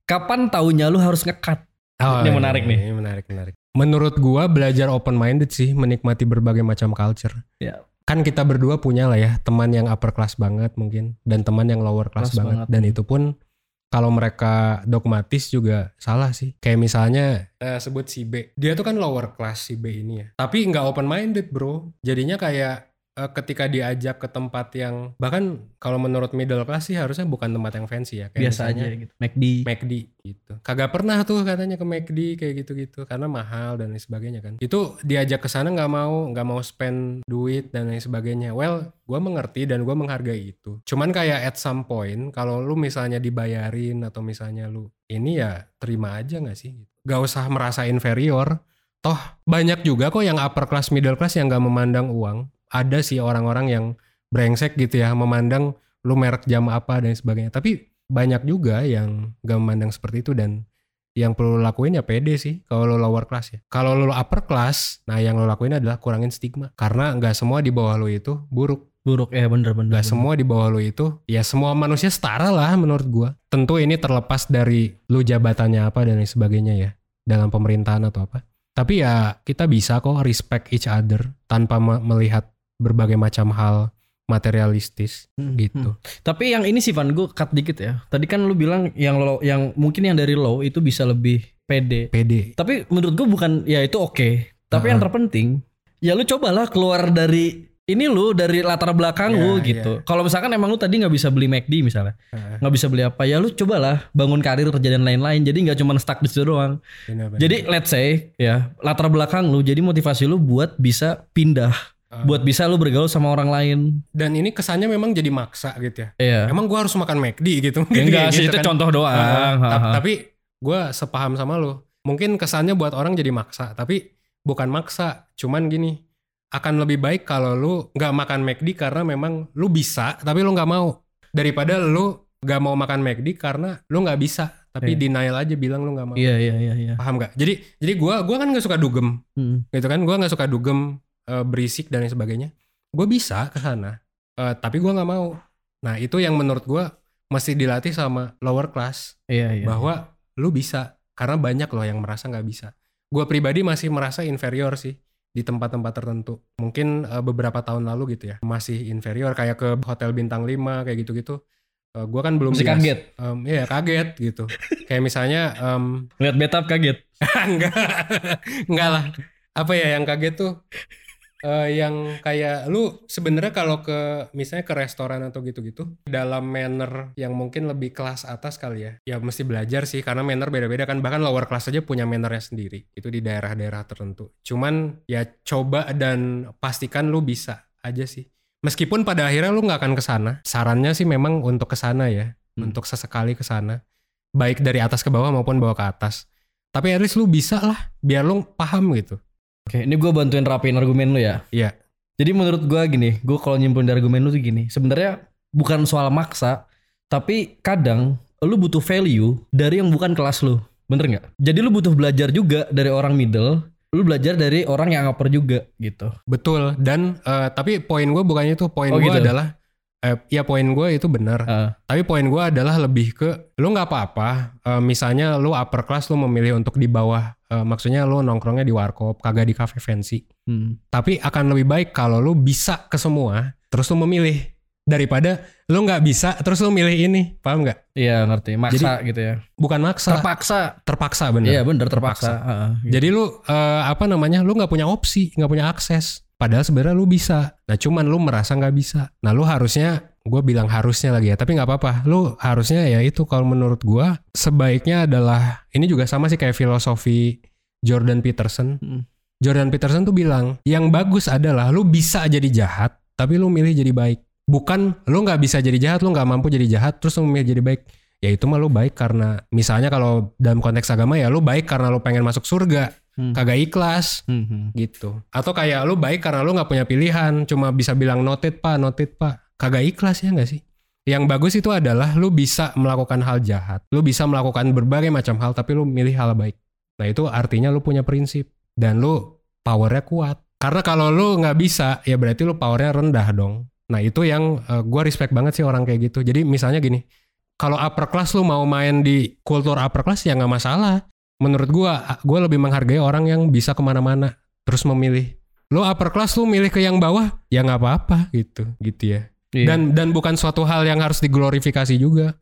A: kapan taunya lu harus ngekat?
B: Oh,
A: Ini
B: iya,
A: menarik nih.
B: Ini menarik, menarik. Menurut gua belajar open minded sih, menikmati berbagai macam culture.
A: Ya.
B: Kan kita berdua punya lah ya teman yang upper class banget mungkin dan teman yang lower class,
A: Class
B: banget.
A: banget.
B: Dan itu pun kalau mereka dogmatis juga salah sih. Kayak misalnya eh, sebut si B. Dia tuh kan lower class si B ini ya. Tapi nggak open minded bro. Jadinya kayak ketika diajak ke tempat yang bahkan kalau menurut middle class sih harusnya bukan tempat yang fancy ya. Kayak
A: Biasa aja gitu. McD.
B: McD gitu. Kagak pernah tuh katanya ke McD kayak gitu-gitu karena mahal dan lain sebagainya kan. Itu diajak ke sana nggak mau, nggak mau spend duit dan lain sebagainya. Well, gue mengerti dan gue menghargai itu. Cuman kayak at some point kalau lu misalnya dibayarin atau misalnya lu ini ya terima aja nggak sih? Gak usah merasa inferior. Toh banyak juga kok yang upper class, middle class yang gak memandang uang. Ada sih orang-orang yang brengsek gitu ya, memandang lu merek jam apa dan sebagainya. Tapi banyak juga yang gak memandang seperti itu dan yang perlu lo lakuin ya pede sih kalau lo lower class ya. Kalau lo upper class, nah yang lo lakuin adalah kurangin stigma. Karena nggak semua di bawah lo itu buruk.
A: Buruk ya bener bener.
B: Gak
A: bener.
B: semua di bawah lo itu, ya semua manusia setara lah menurut gua. Tentu ini terlepas dari lu jabatannya apa dan sebagainya ya. Dalam pemerintahan atau apa. Tapi ya kita bisa kok respect each other tanpa me- melihat berbagai macam hal materialistis
A: Hmm,
B: gitu.
A: hmm. Tapi yang ini sih Van gue cut dikit ya. Tadi kan lu bilang yang low, yang mungkin yang dari low itu bisa lebih pede.
B: Pede.
A: Tapi menurut gue bukan ya itu oke. Tapi yang terpenting ya lu cobalah keluar dari ini lu dari latar belakang
B: Ya,
A: lu gitu. Kalau misalkan emang lu tadi nggak bisa beli McD misalnya,
B: Heeh.
A: nggak bisa beli apa ya lu cobalah bangun karir kerja dan lain-lain. Jadi nggak cuma stuck di situ doang.
B: Benar-benar.
A: Jadi let's say ya latar belakang lu jadi motivasi lu buat bisa pindah,
B: Ah.
A: Buat bisa lu bergaul sama orang lain.
B: dan ini kesannya memang jadi maksa gitu ya.
A: Iya.
B: Emang gua harus makan McD gitu.
A: Ya enggak
B: Kayak
A: sih
B: gitu
A: itu
B: kan.
A: contoh doang. Ha, ha.
B: tapi gue sepaham sama lo. Mungkin kesannya buat orang jadi maksa, tapi bukan maksa. Cuman gini, akan lebih baik kalau lu nggak makan McD karena memang lu bisa, tapi lu nggak mau. Daripada lu nggak mau makan McD karena lu nggak bisa, tapi
A: Iya.
B: denial aja bilang lu nggak mau.
A: Iya iya iya iya.
B: Paham nggak? Jadi jadi gue gua kan nggak suka dugem,
A: Hmm.
B: gitu kan? Gue nggak suka dugem, eh, berisik dan lain sebagainya. Gue bisa ke sana, eh, tapi gue nggak mau. Nah itu yang menurut gue mesti dilatih sama lower class
A: Iya iya.
B: bahwa lu bisa karena banyak loh yang merasa nggak bisa. Gue pribadi masih merasa inferior sih di tempat-tempat tertentu. Mungkin eh, beberapa tahun lalu gitu ya masih inferior kayak ke hotel bintang 5 kayak gitu-gitu. Eh, gue kan belum
A: Masih
B: biasa.
A: kaget?
B: Em, Iya kaget gitu. kayak misalnya em,
A: Lihat betap kaget.
B: enggak enggak lah. Apa ya yang kaget tuh? Eh, yang kayak lu sebenarnya kalau ke misalnya ke restoran atau gitu-gitu dalam manner yang mungkin lebih kelas atas kali ya ya mesti belajar sih karena manner beda-beda kan. Bahkan lower class aja punya mannernya sendiri itu di daerah-daerah tertentu. Cuman ya coba dan pastikan lu bisa aja sih. Meskipun pada akhirnya lu nggak akan ke sana sarannya sih memang untuk ke sana ya
A: Hmm.
B: untuk sesekali ke sana baik dari atas ke bawah maupun bawah ke atas. Tapi at least lu bisa lah biar lu paham gitu
A: Oke, ini gue bantuin rapiin argumen lu ya.
B: Iya.
A: Jadi menurut gue gini, gue kalau nyimpulin dari argumen lu tuh gini, sebenarnya bukan soal maksa, tapi kadang lu butuh value dari yang bukan kelas lu, bener nggak? Jadi lu butuh belajar juga dari orang middle, lu belajar dari orang yang upper juga gitu.
B: Betul. Dan eh, tapi poin gue bukan itu. Poin
A: Oh,
B: gue
A: gitu.
B: adalah eh, ya poin gue itu benar.
A: Ah.
B: Tapi poin gue adalah lebih ke lu nggak apa-apa. eh, misalnya lu upper class lu memilih untuk di bawah. Eh, maksudnya lu nongkrongnya di warkop, kagak di cafe fancy.
A: Hmm.
B: Tapi akan lebih baik kalau lu bisa ke semua, terus lu memilih daripada lu nggak bisa, terus lu milih ini. Paham nggak?
A: Iya ngerti, maksa gitu ya.
B: Bukan maksa,
A: Terpaksa.
B: terpaksa bener.
A: Iya bener terpaksa. Ah, ah, gitu.
B: Jadi lu eh, apa namanya? Lu nggak punya opsi, nggak punya akses. Padahal sebenarnya lu bisa. Nah cuman lu merasa nggak bisa. Nah lu harusnya, gue bilang harusnya lagi ya. Tapi nggak apa-apa. Lu harusnya ya itu kalau menurut gue sebaiknya adalah ini juga sama sih kayak filosofi Jordan Peterson.
A: Hmm.
B: Jordan Peterson tuh bilang yang bagus adalah lu bisa jadi jahat, tapi lu milih jadi baik. Bukan lu nggak bisa jadi jahat, lu nggak mampu jadi jahat, terus lu milih jadi baik. Ya itu mah lu baik karena misalnya kalau dalam konteks agama ya lu baik karena lu pengen masuk surga
A: Hmm.
B: kagak ikhlas
A: Hmm, hmm.
B: gitu atau kayak lu baik karena lu nggak punya pilihan cuma bisa bilang noted pak noted pak kagak ikhlas ya nggak sih? Yang bagus itu adalah lu bisa melakukan hal jahat lu bisa melakukan berbagai macam hal tapi lu milih hal baik. Nah itu artinya lu punya prinsip dan lu powernya kuat. Karena kalau lu nggak bisa ya berarti lu powernya rendah dong. Nah itu yang gue gua respect banget sih orang kayak gitu. Jadi misalnya gini kalau upper class lu mau main di kultur upper class ya nggak masalah. Menurut gua gua lebih menghargai orang yang bisa ke mana-mana terus memilih. Lu upper class lu milih ke yang bawah ya nggak apa-apa gitu. Gitu ya
A: Iya.
B: dan dan bukan suatu hal yang harus diglorifikasi juga.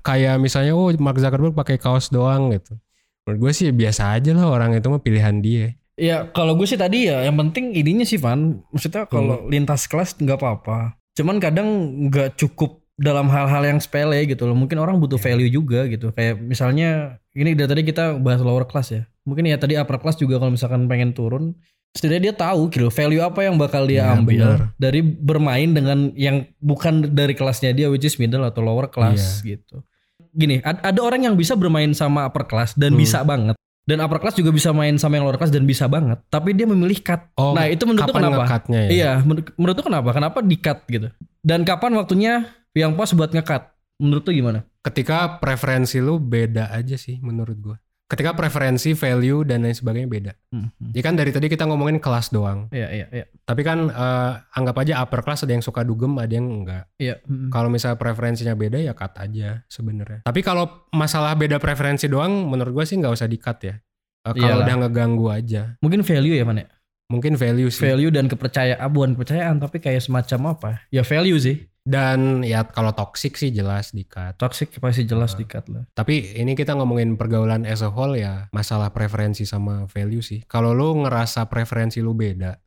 B: Kayak misalnya oh Mark Zuckerberg pakai kaos doang gitu. Menurut gue sih biasa aja lah orang itu mah pilihan dia.
A: Ya kalau gue sih tadi ya yang penting ininya sih Van. Maksudnya kalau lintas kelas nggak apa-apa. Cuman kadang nggak cukup dalam hal-hal yang sepele gitu loh. Mungkin orang butuh value juga gitu. Kayak misalnya ini dari tadi kita bahas lower class ya. Mungkin ya tadi upper class juga kalau misalkan pengen turun Setidaknya dia tahu gitu value apa yang bakal dia
B: Ya,
A: ambil
B: benar.
A: Dari bermain dengan yang bukan dari kelasnya dia Which is middle atau lower class
B: Iya.
A: gitu Gini ad- ada orang yang bisa bermain sama upper class dan
B: Hmm.
A: bisa banget dan upper class juga bisa main sama yang lower class dan bisa banget tapi dia memilih cut
B: Oh,
A: nah itu menurut
B: kapan
A: kenapa
B: ya?
A: iya menurut, menurut kenapa kenapa di cut gitu dan kapan waktunya yang pas buat nge-cut menurut lu gimana
B: Ketika preferensi lu beda aja sih menurut gua. Ketika preferensi, value dan lain sebagainya beda.
A: hmm.
B: Ya kan dari tadi kita ngomongin kelas doang.
A: iya iya iya
B: Tapi kan eh, anggap aja upper class ada yang suka dugem, ada yang enggak.
A: iya hmm.
B: Kalau misalnya preferensinya beda ya cut aja sebenarnya. Tapi kalau masalah beda preferensi doang, menurut gua sih nggak usah di cut ya. Eh, kalau udah ngeganggu aja,
A: mungkin value ya man ya
B: mungkin value sih.
A: value dan kepercayaan bukan kepercayaan tapi kayak semacam apa ya value sih
B: Dan ya kalau toxic sih jelas di cut.
A: toxic pasti jelas
B: Ah.
A: di cut lah
B: Tapi ini kita ngomongin pergaulan as a whole ya masalah preferensi sama value sih. Kalau lu ngerasa preferensi lu beda,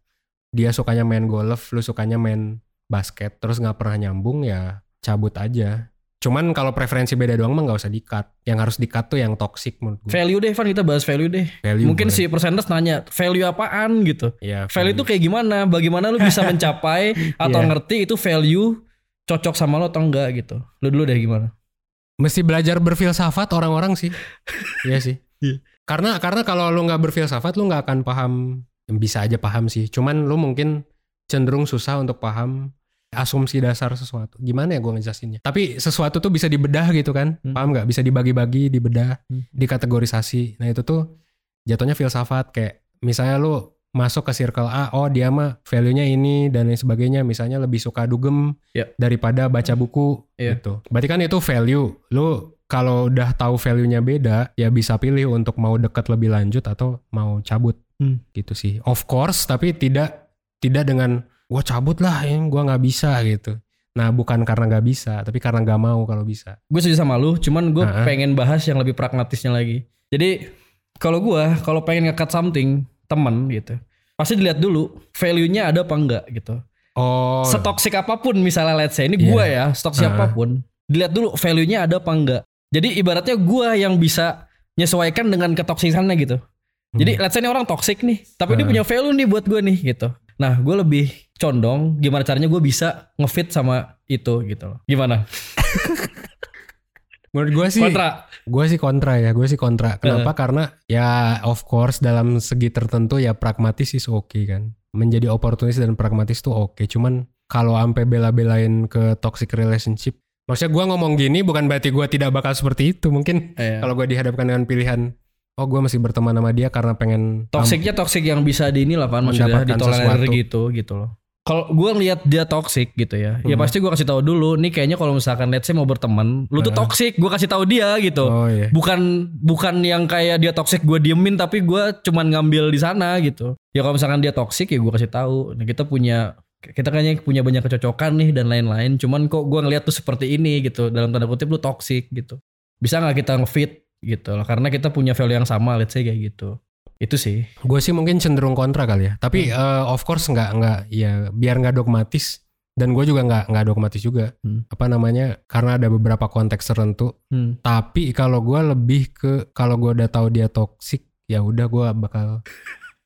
B: dia sukanya main golf, lu sukanya main basket, terus nggak pernah nyambung ya cabut aja. Cuman kalau preferensi beda doang mah nggak usah di-cut. Yang harus di-cut tuh yang toxic menurut gue.
A: value deh Van kita bahas value deh
B: Value
A: mungkin
B: boleh.
A: si persentas nanya value apaan gitu
B: ya,
A: value itu kayak gimana bagaimana lu bisa mencapai atau
B: Iya.
A: ngerti itu value cocok sama lo atau enggak gitu lu dulu deh gimana
B: mesti belajar berfilsafat orang-orang sih. Iya sih.
A: Iya.
B: Karena karena kalau lu nggak berfilsafat lu nggak akan paham. Bisa aja paham sih. Cuman lu mungkin cenderung susah untuk paham asumsi dasar sesuatu. Gimana ya gue ngejelasinnya? Tapi sesuatu tuh bisa dibedah gitu kan?
A: Hmm.
B: Paham nggak? Bisa dibagi-bagi, dibedah,
A: Hmm.
B: dikategorisasi. Nah itu tuh jatuhnya filsafat kayak misalnya lu masuk ke circle A, oh dia mah value-nya ini dan lain sebagainya. Misalnya lebih suka dugem
A: Ya.
B: daripada baca buku
A: Ya.
B: gitu. Berarti kan itu value. Lu kalau udah tahu value-nya beda, ya bisa pilih untuk mau dekat lebih lanjut atau mau cabut.
A: Hmm.
B: Gitu sih. Of course, tapi tidak tidak dengan gua cabut lah, ya, gua nggak bisa gitu. Nah, bukan karena nggak bisa, tapi karena nggak mau kalau bisa.
A: gue setuju sama lu cuman gue
B: Heeh.
A: pengen bahas yang lebih pragmatisnya lagi jadi kalau gue kalau pengen nge-cut something temen gitu. Pasti dilihat dulu value-nya ada apa enggak gitu.
B: Oh,
A: setoksik apa pun misalnya let's say ini
B: Iya.
A: gue ya setoksik
B: Heeh.
A: apa pun dilihat dulu value-nya ada apa enggak. Jadi ibaratnya gue yang bisa menyesuaikan dengan ketoksisannya gitu. Jadi let's say ini orang toxic nih tapi dia
B: Heeh.
A: punya value nih buat gue nih gitu. Nah gue lebih condong gimana caranya gue bisa ngefit sama itu gitu loh. Gimana
B: menurut gue sih
A: kontra
B: Gue sih kontra ya, gue sih kontra. Kenapa? Karena ya of course dalam segi tertentu ya pragmatis is oke kan. Menjadi oportunis dan pragmatis tuh oke. Cuman kalau sampai bela-belain ke toxic relationship, maksudnya gue ngomong gini bukan berarti gue tidak bakal seperti itu. Mungkin
A: Iya.
B: kalau gue dihadapkan dengan pilihan, oh gue masih berteman sama dia karena pengen
A: Toksiknya toksik yang bisa di inilah Pan maksudnya ditolerir gitu gitu loh. Kalau gue ngeliat dia toksik gitu ya, ya
B: Hmm.
A: pasti gue kasih tahu dulu. Nih kayaknya kalau misalkan let's say mau berteman, lu tuh toksik, gue kasih tahu dia gitu.
B: Oh iya.
A: Bukan bukan yang kayak dia toksik gue diemin tapi gue cuman ngambil di sana gitu. Ya kalau misalkan dia toksik ya gue kasih tahu. Nah kita punya kita kayaknya punya banyak kecocokan nih dan lain-lain. Cuman kok gue ngeliat tuh seperti ini gitu. Dalam tanda kutip lu toksik gitu. Bisa nggak kita ngefit gitu loh. Karena kita punya value yang sama let's say kayak gitu. Itu sih.
B: Gue sih mungkin cenderung kontra kali ya. Tapi eh, of course nggak nggak ya biar nggak dogmatis dan gue juga nggak nggak dogmatis juga.
A: Hmm.
B: Apa namanya? Karena ada beberapa konteks tertentu
A: Hmm.
B: Tapi kalau gue lebih ke kalau gue udah tahu dia toksik, ya udah gue bakal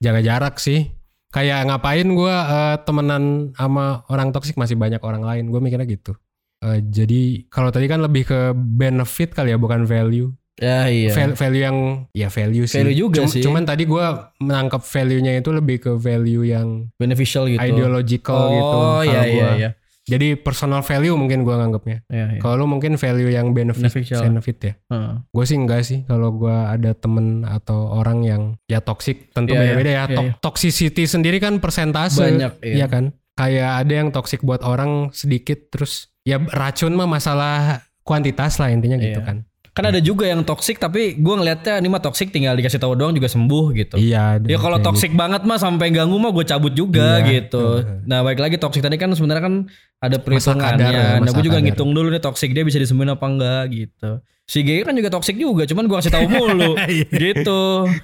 B: jaga jarak sih. Kayak ngapain gue eh, temenan sama orang toksik masih banyak orang lain. Gue mikirnya gitu. Eh, jadi kalau tadi kan lebih ke benefit kali ya bukan value.
A: Ya iya.
B: Val- value yang ya value sih.
A: Value juga sih.
B: Cuman tadi gue menangkap value-nya itu lebih ke value yang
A: beneficial gitu.
B: ideological
A: oh,
B: gitu.
A: Oh iya
B: kalau
A: iya
B: gua.
A: iya.
B: Jadi personal value mungkin gue nganggapnya.
A: Iya, iya.
B: Kalau lu mungkin value yang benefit,
A: Beneficial.
B: benefit ya.
A: Heeh.
B: Gue sih enggak sih kalau gue ada temen atau orang yang ya toxic tentu
A: Iya,
B: beda-beda ya. Tok-
A: iya.
B: Toxicity sendiri kan persentase,
A: Banyak, iya.
B: iya kan. Kayak ada yang toxic buat orang sedikit terus ya racun mah masalah kuantitas lah intinya gitu
A: Iya.
B: kan.
A: Kan ada juga yang toksik tapi gue ngeliatnya ini mah toksik tinggal dikasih tahu doang juga sembuh gitu.
B: Iya.
A: Ya kalau toksik banget mah sampai ganggu mah gue cabut juga
B: Iya,
A: gitu.
B: heeh.
A: Nah baik lagi toksik tadi kan sebenarnya kan ada perhitungannya. Nah gue juga
B: kadar.
A: ngitung dulu nih toksik dia bisa disembuhin apa enggak gitu. Si G kan juga toksik juga, cuman gue kasih tahu mulu
B: Iya.
A: gitu.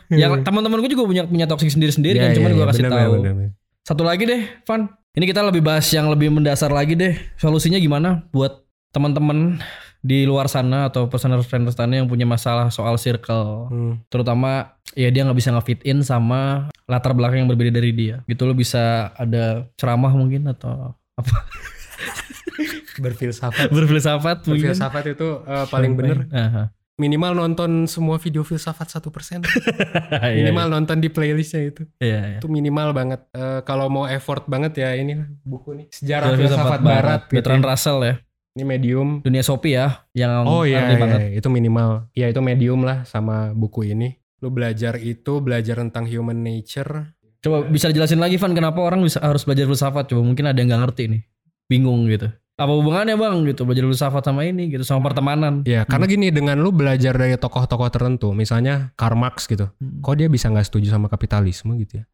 A: Yang teman-teman gue juga punya punya toksik sendiri-sendiri
B: Iya,
A: kan, cuman
B: iya,
A: gue
B: iya,
A: kasih tahu. Satu lagi deh, Van. Ini kita lebih bahas yang lebih mendasar lagi deh. Solusinya gimana buat teman-teman di luar sana atau personal friend sana yang punya masalah soal circle.
B: Hmm.
A: Terutama ya dia nggak bisa nge-fit in sama latar belakang yang berbeda dari dia. Gitu lo bisa ada ceramah mungkin atau apa?
B: Berfilsafat.
A: Berfilsafat mungkin.
B: Berfilsafat itu eh, paling bener
A: Aha.
B: minimal nonton semua video filsafat satu persen.
A: Iya,
B: minimal nonton di playlistnya itu.
A: Iya, iya.
B: Itu minimal banget. Eh, kalau mau effort banget ya ini buku nih. Sejarah
A: Filsafat
B: filsafat, barat. gitu
A: Bertrand
B: ya.
A: Russell ya.
B: Ini medium.
A: Dunia Sophie ya. Yang
B: Oh iya, iya,
A: banget.
B: itu minimal. Ya itu medium lah sama buku ini. Lu belajar itu, belajar tentang human nature.
A: Coba bisa dijelasin lagi Van kenapa orang bisa harus belajar filsafat? Coba mungkin ada yang nggak ngerti nih. Bingung gitu. Apa hubungannya bang gitu belajar filsafat sama ini gitu sama pertemanan?
B: Ya, karena gini dengan lu belajar dari tokoh-tokoh tertentu, misalnya Karl Marx gitu.
A: Hmm.
B: Kok dia bisa nggak setuju sama kapitalisme gitu ya?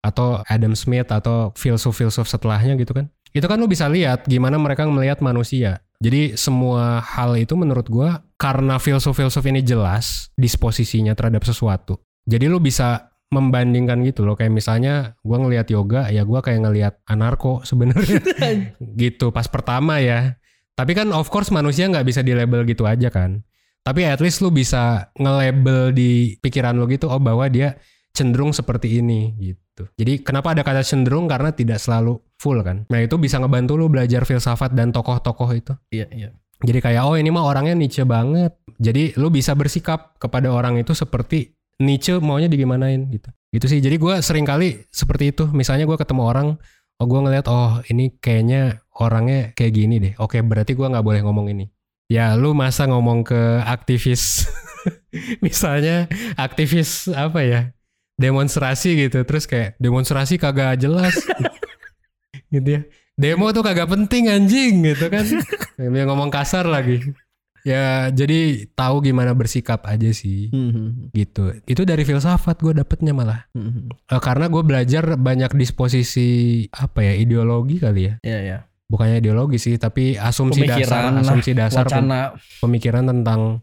B: Atau Adam Smith atau filsuf-filsuf setelahnya gitu kan? Itu kan lu bisa lihat gimana mereka melihat manusia. Jadi semua hal itu menurut gua karena filsuf-filsuf ini jelas disposisinya terhadap sesuatu. Jadi lu bisa membandingkan gitu loh kayak misalnya gua ngelihat yoga ya gua kayak ngelihat anarko sebenarnya. Gitu pas pertama ya. Tapi kan of course manusia nggak bisa di label gitu aja kan. Tapi at least lu bisa nge-label di pikiran lu gitu oh bahwa dia cenderung seperti ini gitu. Jadi kenapa ada kata cenderung? Karena tidak selalu full kan nah itu bisa ngebantu lu belajar filsafat dan tokoh-tokoh itu
A: Iya iya.
B: jadi kayak oh ini mah orangnya Nietzsche banget. Jadi lu bisa bersikap kepada orang itu seperti Nietzsche maunya digimanain gitu. Gitu sih. Jadi gue sering kali seperti itu. Misalnya gue ketemu orang, oh gue ngeliat oh ini kayaknya orangnya kayak gini deh. Oke berarti gue nggak boleh ngomong ini. Ya lu masa ngomong ke aktivis, misalnya aktivis apa ya demonstrasi gitu. Terus kayak demonstrasi kagak jelas. gitu ya. Demo tuh kagak penting anjing gitu kan. Dia ngomong kasar lagi. Ya jadi tahu gimana bersikap aja sih
A: Hmm,
B: gitu. Itu dari filsafat gue dapetnya malah. Eh, karena gue belajar banyak disposisi apa ya ideologi kali ya.
A: Iya iya.
B: Bukannya ideologi sih, tapi asumsi dasar,
A: Pemikiran lah,
B: asumsi dasar
A: Wacana.
B: pemikiran tentang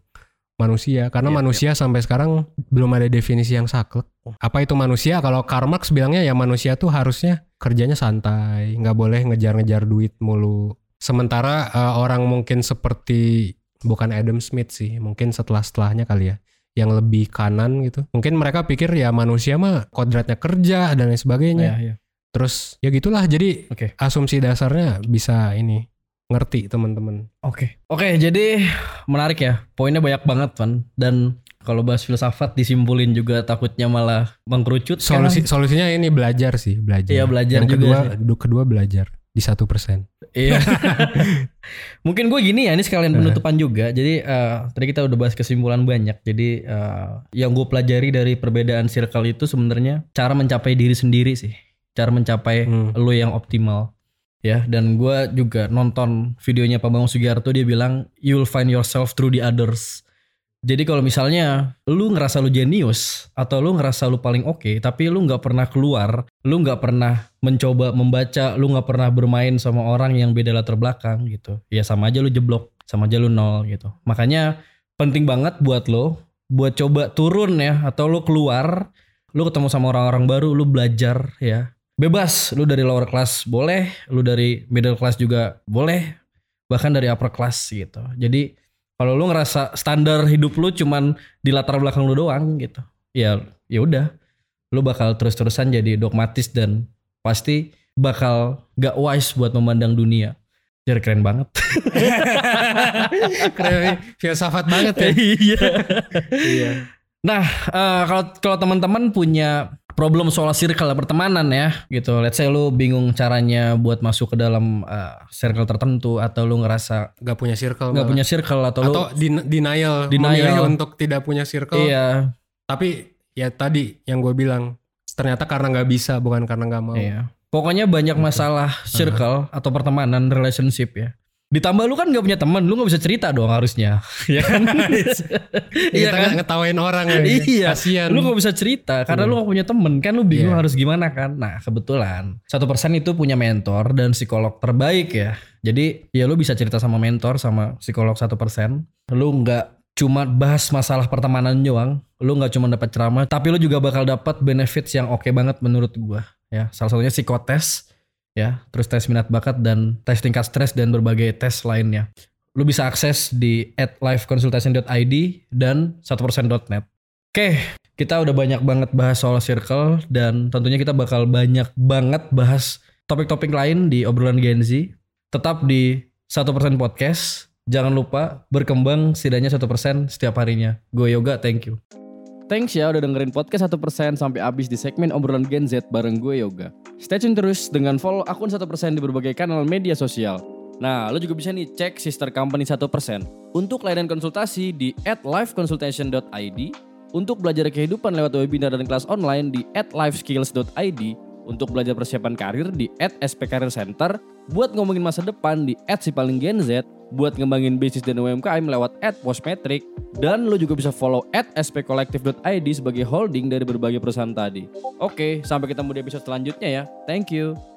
B: manusia. Karena
A: Iya,
B: manusia sampai sekarang belum ada definisi yang saklek. Apa itu manusia? Kalau Karl Marx bilangnya ya manusia tuh harusnya kerjanya santai, nggak boleh ngejar-ngejar duit mulu. Sementara eh, orang mungkin seperti bukan Adam Smith sih, mungkin setelah-setelahnya kali ya, yang lebih kanan gitu. Mungkin mereka pikir ya manusia mah kodratnya kerja dan lain sebagainya.
A: Iya iya.
B: Terus ya gitulah. Jadi
A: Oke.
B: asumsi dasarnya bisa ini ngerti teman-teman.
A: Oke. Oke, jadi menarik ya. Poinnya banyak banget, Van. Dan kalau bahas filsafat disimpulin juga takutnya malah mengkerucut.
B: Solusi solusinya ini belajar sih, belajar.
A: Iya, belajar
B: Yang
A: juga
B: kedua,
A: sih.
B: du- kedua belajar di satu persen.
A: Iya. Mungkin gue gini ya, ini sekalian penutupan juga. Jadi eh, tadi kita udah bahas kesimpulan banyak. Jadi eh, yang gue pelajari dari perbedaan circle itu sebenarnya cara mencapai diri sendiri sih. Cara mencapai
B: Hmm.
A: lo yang optimal. Ya, dan gue juga nonton videonya Pak Bang Sugiarto dia bilang you'll find yourself through the others. Jadi kalau misalnya lu ngerasa lu jenius atau lu ngerasa lu paling oke, tapi lu nggak pernah keluar, lu nggak pernah mencoba membaca, lu nggak pernah bermain sama orang yang beda latar belakang gitu, ya sama aja lu jeblok, sama aja lu nol gitu. Makanya penting banget buat lo, buat coba turun ya, atau lu keluar, lu ketemu sama orang-orang baru, lu belajar ya, bebas. Lu dari lower class boleh, lu dari middle class juga boleh, bahkan dari upper class gitu. Jadi kalau lu ngerasa standar hidup lu cuman di latar belakang lu doang gitu ya ya udah lu bakal terus-terusan jadi dogmatis dan pasti bakal gak wise buat memandang dunia jadi keren banget
B: Keren, filsafat banget ya.
A: iya
B: iya.
A: nah eh, kalau kalau teman-teman punya problem soal circle pertemanan ya gitu let's say lu bingung caranya buat masuk ke dalam eh, circle tertentu atau lu ngerasa
B: Gak punya circle.
A: nggak punya circle atau, lu
B: Atau din- denial,
A: Denial.
B: untuk tidak punya circle.
A: iya
B: Tapi ya tadi yang gue bilang ternyata karena nggak bisa bukan karena nggak mau.
A: Iya. Pokoknya banyak masalah circle atau pertemanan, relationship ya. Ditambah lu kan gak punya teman, lu gak bisa cerita dong harusnya. ya kan? iya
B: Kita
A: kan?
B: ngetawain orang ya.
A: Iya.
B: Kasian.
A: Lu gak bisa cerita karena lu gak punya temen kan lu bingung
B: Iya.
A: harus gimana kan. Nah kebetulan satu persen itu punya mentor dan psikolog terbaik ya. Jadi ya lu bisa cerita sama mentor sama psikolog satu persen. Lu nggak cuma bahas masalah pertemanan doang. Lu nggak cuma dapat ceramah, tapi lu juga bakal dapat benefits yang oke banget menurut gua. Ya salah satunya psikotes ya, terus tes minat bakat dan tes tingkat stres dan berbagai tes lainnya. Lu bisa akses di @liveconsultation.id dan 1%.net. Oke, kita udah banyak banget bahas soal circle dan tentunya kita bakal banyak banget bahas topik-topik lain di obrolan Gen Z. Tetap di 1% podcast Jangan lupa berkembang setidaknya 1% setiap harinya. Gue Yoga, thank you. Thanks ya udah dengerin podcast 1% sampai habis di segmen obrolan Gen Z bareng gue Yoga. Stay tune terus dengan follow akun 1% di berbagai kanal media sosial. Nah, lo juga bisa nih cek sister company 1%. Untuk layanan konsultasi di at liveconsultation.id, untuk belajar kehidupan lewat webinar dan kelas online di at liveskills.id, untuk belajar persiapan karir di at SP Career Center, buat ngomongin masa depan di at si paling Gen Z, buat ngembangin bisnis dan UMKM lewat at Postmetric, dan lo juga bisa follow at spkolektif.id sebagai holding dari berbagai perusahaan tadi. Oke, sampai ketemu di episode selanjutnya ya. Thank you.